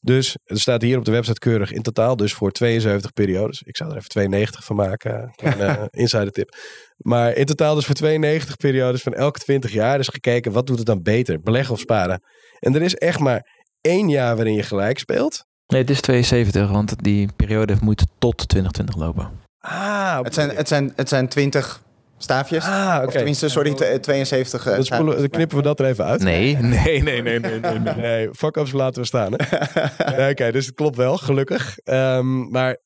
Dus er staat hier op de website keurig in totaal dus voor 72 periodes. Ik zou er even 92 van maken, een uh, *laughs* insider tip. Maar in totaal dus voor 92 periodes van elke 20 jaar is gekeken wat doet het dan beter, beleggen of sparen. En er is echt maar één jaar waarin je gelijk speelt. Nee, het is 72, want die periode moet tot 2020 lopen. Ah, Het zijn, het zijn, het zijn 20 staafjes. ah oké. Of tenminste, sorry, tw- 72. eh, Dan, spoelen- dan knippen we dat er even uit. Nee, nee, nee, nee, nee, nee. nee. Nee, fuck-ups laten we staan. *laughs* Nee, Oké, dus het klopt wel, gelukkig. Ehm, maar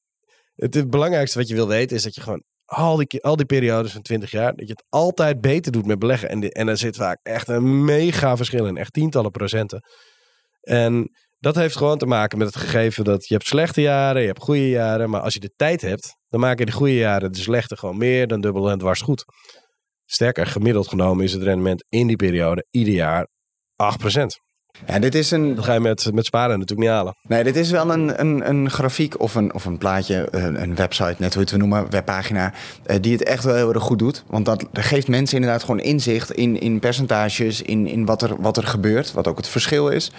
het, het belangrijkste wat je wil weten is dat je gewoon al die, al die periodes van 20 jaar, dat je het altijd beter doet met beleggen. En, die- en er zit vaak echt een mega verschil in, echt tientallen procenten. En dat heeft gewoon te maken met het gegeven dat je hebt slechte jaren, je hebt goede jaren. Maar als je de tijd hebt, dan maken de goede jaren de slechte gewoon meer dan dubbel en dwars goed. Sterker, gemiddeld genomen is het rendement in die periode ieder jaar 8%. Ja, dit is een, Dat ga je met, met sparen natuurlijk niet halen. Nee, dit is wel een, een, een grafiek of een, of een plaatje, een, een website, net hoe je het wil noemen, webpagina, eh, die het echt wel heel erg goed doet. Want dat geeft mensen inderdaad gewoon inzicht in, in percentages, in, in wat, er, wat er gebeurt, wat ook het verschil is.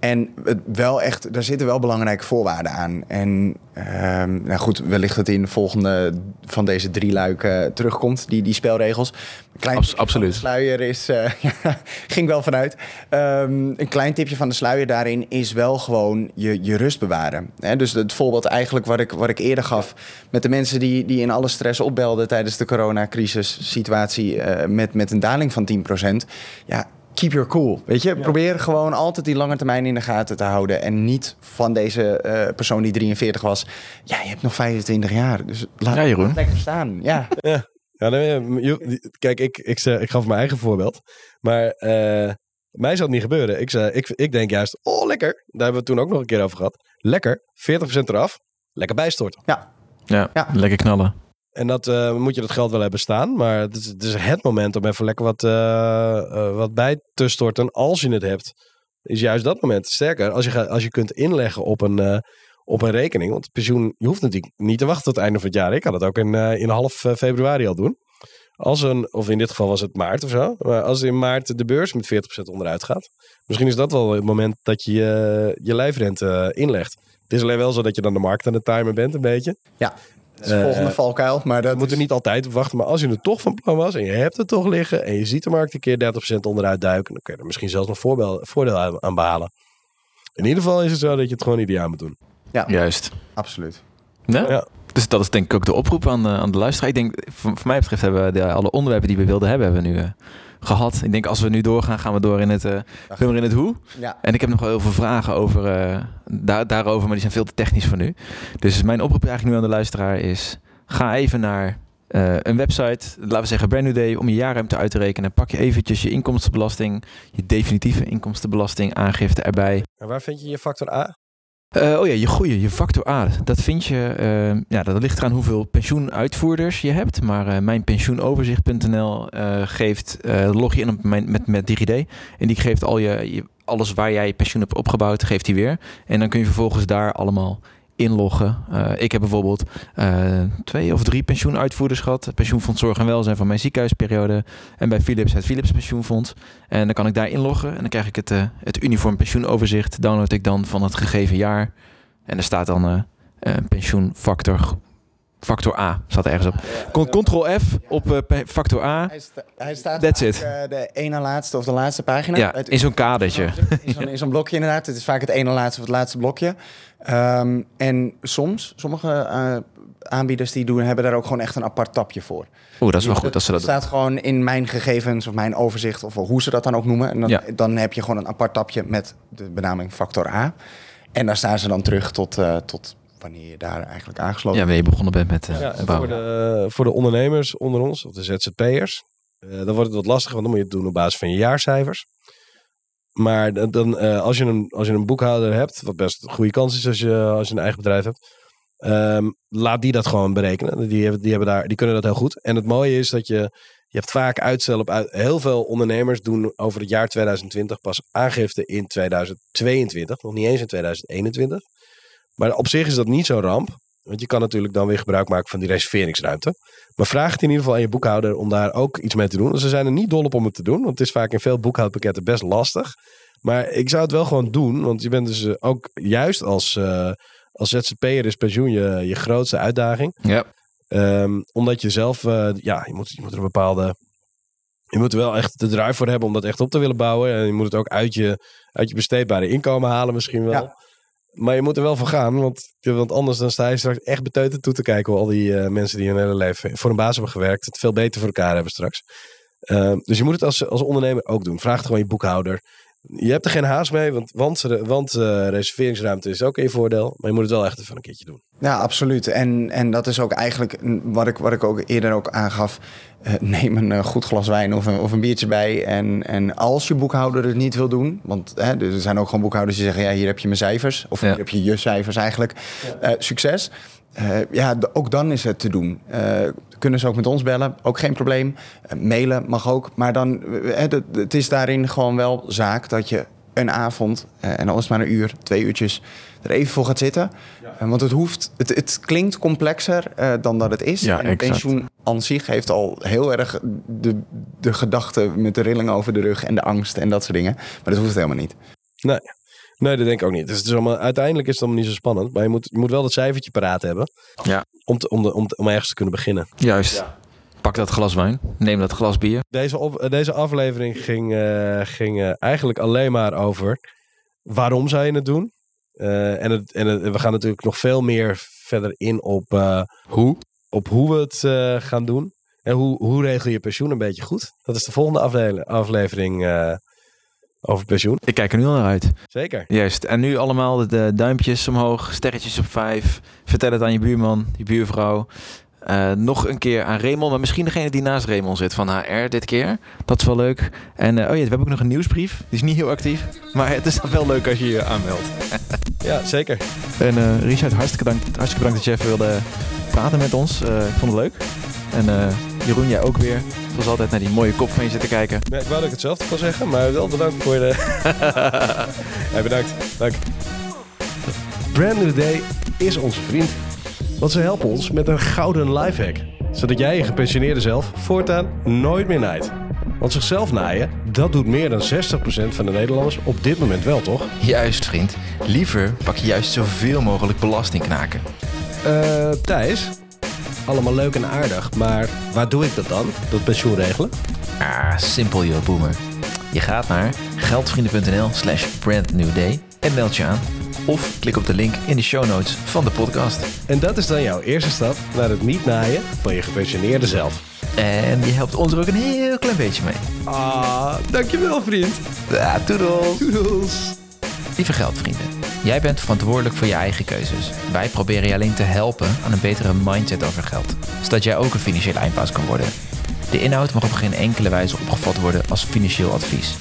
En het wel echt, daar zitten wel belangrijke voorwaarden aan. En ehm, nou goed, wellicht dat in de volgende van deze drie luiken terugkomt, die, die spelregels. Klein Abs- absoluut. De sluier is, eh, *laughs* ging wel vanuit. Ehm, een klein tipje van de sluier daarin is wel gewoon je, je rust bewaren. Dus het voorbeeld eigenlijk wat ik, wat ik eerder gaf met de mensen die, die in alle stress opbelden tijdens de coronacrisis situatie eh, met, met een daling van 10%. Ja, keep your cool. Weet je, probeer gewoon altijd die lange termijn in de gaten te houden. En niet van deze eh, persoon die 43 was. Ja, je hebt nog 25 jaar. Dus laat Ja, Jeroen. het lekker staan. Ja, *laughs* Ja, nee, je- kijk, ik, ik, zeg- ik gaf mijn eigen voorbeeld. Maar eh, mij zou het niet gebeuren. Ik, zei, ik, ik denk juist, oh lekker. Daar hebben we het toen ook nog een keer over gehad. Lekker, 40% eraf. Lekker bijstorten. ja, Ja, Ja. lekker knallen. En dat eh, moet je dat geld wel hebben staan. Maar het is, het het moment om even lekker wat, eh, eh, wat bij te storten. Als je het hebt, is juist dat moment. Sterker, als je, als je kunt inleggen op een, op een rekening. Want pensioen, je hoeft natuurlijk niet te wachten tot het einde van het jaar. Ik kan het ook in, in half februari al doen. Als een, of in dit geval was het maart of zo. Maar als in maart de beurs met 40% onderuit gaat. Misschien is dat wel het moment dat je je, lijfrente inlegt. Het is alleen wel zo dat je dan de markt aan het timen bent een beetje. ja. Dat is de Eh, volgende valkuil. Maar dat moet er niet altijd op wachten. Maar als je er toch van plan was en je hebt het toch liggen. En je ziet de markt een keer 30% onderuit duiken. Dan kun je er misschien zelfs nog voorbel- voordeel aan, aan behalen. In ieder geval is het zo dat je het gewoon ieder jaar moet doen. Juist. Absoluut. Ja? Ja. Dus dat is denk ik ook de oproep aan de, aan de luisteraar. Ik denk, voor, voor mij betreft hebben we de, alle onderwerpen die we wilden hebben, hebben we nu eh, gehad. Ik denk als we nu doorgaan, gaan we door in het, we in het hoe. Ja. En ik heb nog wel heel veel vragen over, eh, daar, daarover, maar die zijn veel te technisch voor nu. Dus mijn oproep eigenlijk nu aan de luisteraar is, ga even naar eh, een website, laten we zeggen Brand New Day, om je jaarruimte uit te rekenen. Pak je eventjes je inkomstenbelasting, je definitieve inkomstenbelasting aangifte erbij. En waar vind je je factor A? Eh, oh ja, je goeie, je factor A. Dat vind je, eh, ja, dat ligt eraan hoeveel pensioenuitvoerders je hebt. Maar eh mijnpensioenoverzicht.nl eh, geeft, log je in op mijn, met, met DigiD. En die geeft al je, je, alles waar jij je pensioen hebt opgebouwd, geeft hij weer. En dan kun je vervolgens daar allemaal inloggen. Eh, ik heb bijvoorbeeld eh, twee of drie pensioenuitvoerders gehad. Pensioenfonds Zorg en Welzijn van mijn ziekenhuisperiode. En bij Philips het Philips Pensioenfonds. En dan kan ik daar inloggen. En dan krijg ik het, eh, het uniform pensioenoverzicht. Download ik dan van het gegeven jaar. En er staat dan eh, pensioenfactor factor A. Staat er ergens op. Ctrl F op eh, factor A. Hij, sta- hij staat That's it. eh, de ene laatste of de laatste pagina. Ja, in zo'n kadertje. In zo'n, blokje inderdaad. Het is vaak het ene laatste of het laatste blokje. Ehm, en soms, sommige eh, aanbieders die doen, hebben daar ook gewoon echt een apart tapje voor. Oeh, dat is wel goed dat ze dat Het staat gewoon in mijn gegevens of mijn overzicht of hoe ze dat dan ook noemen. En dan, Ja. dan heb je gewoon een apart tapje met de benaming factor A. En daar staan ze dan terug tot, tot wanneer je daar eigenlijk aangesloten Ja, wanneer je begonnen bent met eh Ja, en voor bouwen. de, voor de ondernemers onder ons, of de ZZP'ers, eh, dan wordt het wat lastiger, want dan moet je het doen op basis van je jaarcijfers. Maar dan, dan, eh, als, je een, als je een boekhouder hebt, wat best een goede kans is als je, als je een eigen bedrijf hebt, ehm, laat die dat gewoon berekenen. Die, hebben, die, hebben daar, die kunnen dat heel goed. En het mooie is dat je, je hebt vaak uitstel op uit. Heel veel ondernemers doen over het jaar 2020 pas aangifte in 2022, nog niet eens in 2021. Maar op zich is dat niet zo'n ramp. Want je kan natuurlijk dan weer gebruik maken van die reserveringsruimte. Maar vraag het in ieder geval aan je boekhouder om daar ook iets mee te doen. Ze zijn er niet dol op om het te doen. Want het is vaak in veel boekhoudpakketten best lastig. Maar ik zou het wel gewoon doen. Want je bent dus eh, ook juist als, eh als ZZP'er is pensioen je, je grootste uitdaging. Ja. Ehm, omdat je zelf, eh, ja, je moet, je moet er een bepaalde. Je moet er wel echt de drive voor hebben om dat echt op te willen bouwen. En je moet het ook uit je, uit je besteedbare inkomen halen, misschien wel. Ja. Maar je moet er wel van gaan, want, want anders dan sta je straks echt beteuterd toe te kijken hoe al die eh, mensen die hun hele leven voor een baas hebben gewerkt, het veel beter voor elkaar hebben straks. Ehm, dus je moet het als, als ondernemer ook doen. Vraag het gewoon je boekhouder. Je hebt er geen haast mee, want, want, want eh, reserveringsruimte is ook je voordeel. Maar je moet het wel echt even een keertje doen. Ja, absoluut. En, en dat is ook eigenlijk wat ik, wat ik ook eerder ook aangaf. Eh, neem een eh, goed glas wijn of een, of een biertje bij. En, en als je boekhouder het niet wil doen... want hè, er zijn ook gewoon boekhouders die zeggen... ja, hier heb je mijn cijfers. Of Ja. hier heb je je cijfers eigenlijk. Eh, succes. Eh, ja, ook dan is het te doen. Eh, kunnen ze ook met ons bellen, ook geen probleem. Mailen mag ook. Maar dan, het, het is daarin gewoon wel zaak dat je een avond... eh, en al is het maar een uur, twee uurtjes... er even voor gaat zitten. Want het hoeft, het, het klinkt complexer eh, dan dat het is. Ja, en exact. pensioen aan zich heeft al heel erg de, de gedachte met de rilling over de rug en de angst en dat soort dingen. Maar dat hoeft helemaal niet. Nee. Nee, dat denk ik ook niet. Dus het is allemaal, uiteindelijk is het allemaal niet zo spannend. Maar je moet, je moet wel dat cijfertje paraat hebben. Ja. Om, te, om, de, om, te- om ergens te kunnen beginnen. Juist. Pak dat glas wijn. Neem dat glas bier. Deze, op, eh, deze aflevering ging, eh, ging eigenlijk alleen maar over waarom zou je het doen. Eh, en het, en het, we gaan natuurlijk nog veel meer verder in op eh, hoe. Op hoe we het eh, gaan doen. En hoe, hoe regel je pensioen een beetje goed. Dat is de volgende afle- aflevering over pensioen. Ik kijk er nu al naar uit. Zeker. Juist. En nu allemaal de, de duimpjes omhoog, sterretjes op vijf. Vertel het aan je buurman, je buurvrouw. Eh, nog een keer aan Raymond, maar misschien degene die naast Raymond zit van HR dit keer. Dat is wel leuk. En eh, oh ja, we hebben ook nog een nieuwsbrief. Die is niet heel actief, maar het is dan wel leuk als je je aanmeldt. *laughs* Ja, zeker. En eh, Richard, hartstikke bedankt, hartstikke bedankt dat je even wilde praten met ons. Ik vond het leuk. En Jeroen, jij ook weer. Zoals altijd naar die mooie kop van je zitten kijken. Ja, ik wou dat ik hetzelfde kon zeggen, maar wel bedankt voor de... *laughs* ja, bedankt. Dank. Brand New Day is onze vriend. Want ze helpen ons met een gouden lifehack. Zodat jij je gepensioneerde zelf voortaan nooit meer naait. Want zichzelf naaien, dat doet meer dan 60% van de Nederlanders op dit moment wel, toch? Juist, vriend. Liever pak je juist zoveel mogelijk belastingknaken. Eh, Thijs? Allemaal leuk en aardig, maar waar doe ik dat dan? Dat pensioen regelen? Ah, simpel joh, boomer. Je gaat naar geldvrienden.nl slash brandnewday en meld je aan. Of klik op de link in de show notes van de podcast. En dat is dan jouw eerste stap naar het niet naaien van je gepensioneerde zelf. En je helpt ons er ook een heel klein beetje mee. Ah, dankjewel vriend. Ja, toedels. Doedels. Lieve geldvrienden, jij bent verantwoordelijk voor je eigen keuzes. Wij proberen je alleen te helpen aan een betere mindset over geld. Zodat jij ook een financiële eindbaas kan worden. De inhoud mag op geen enkele wijze opgevat worden als financieel advies.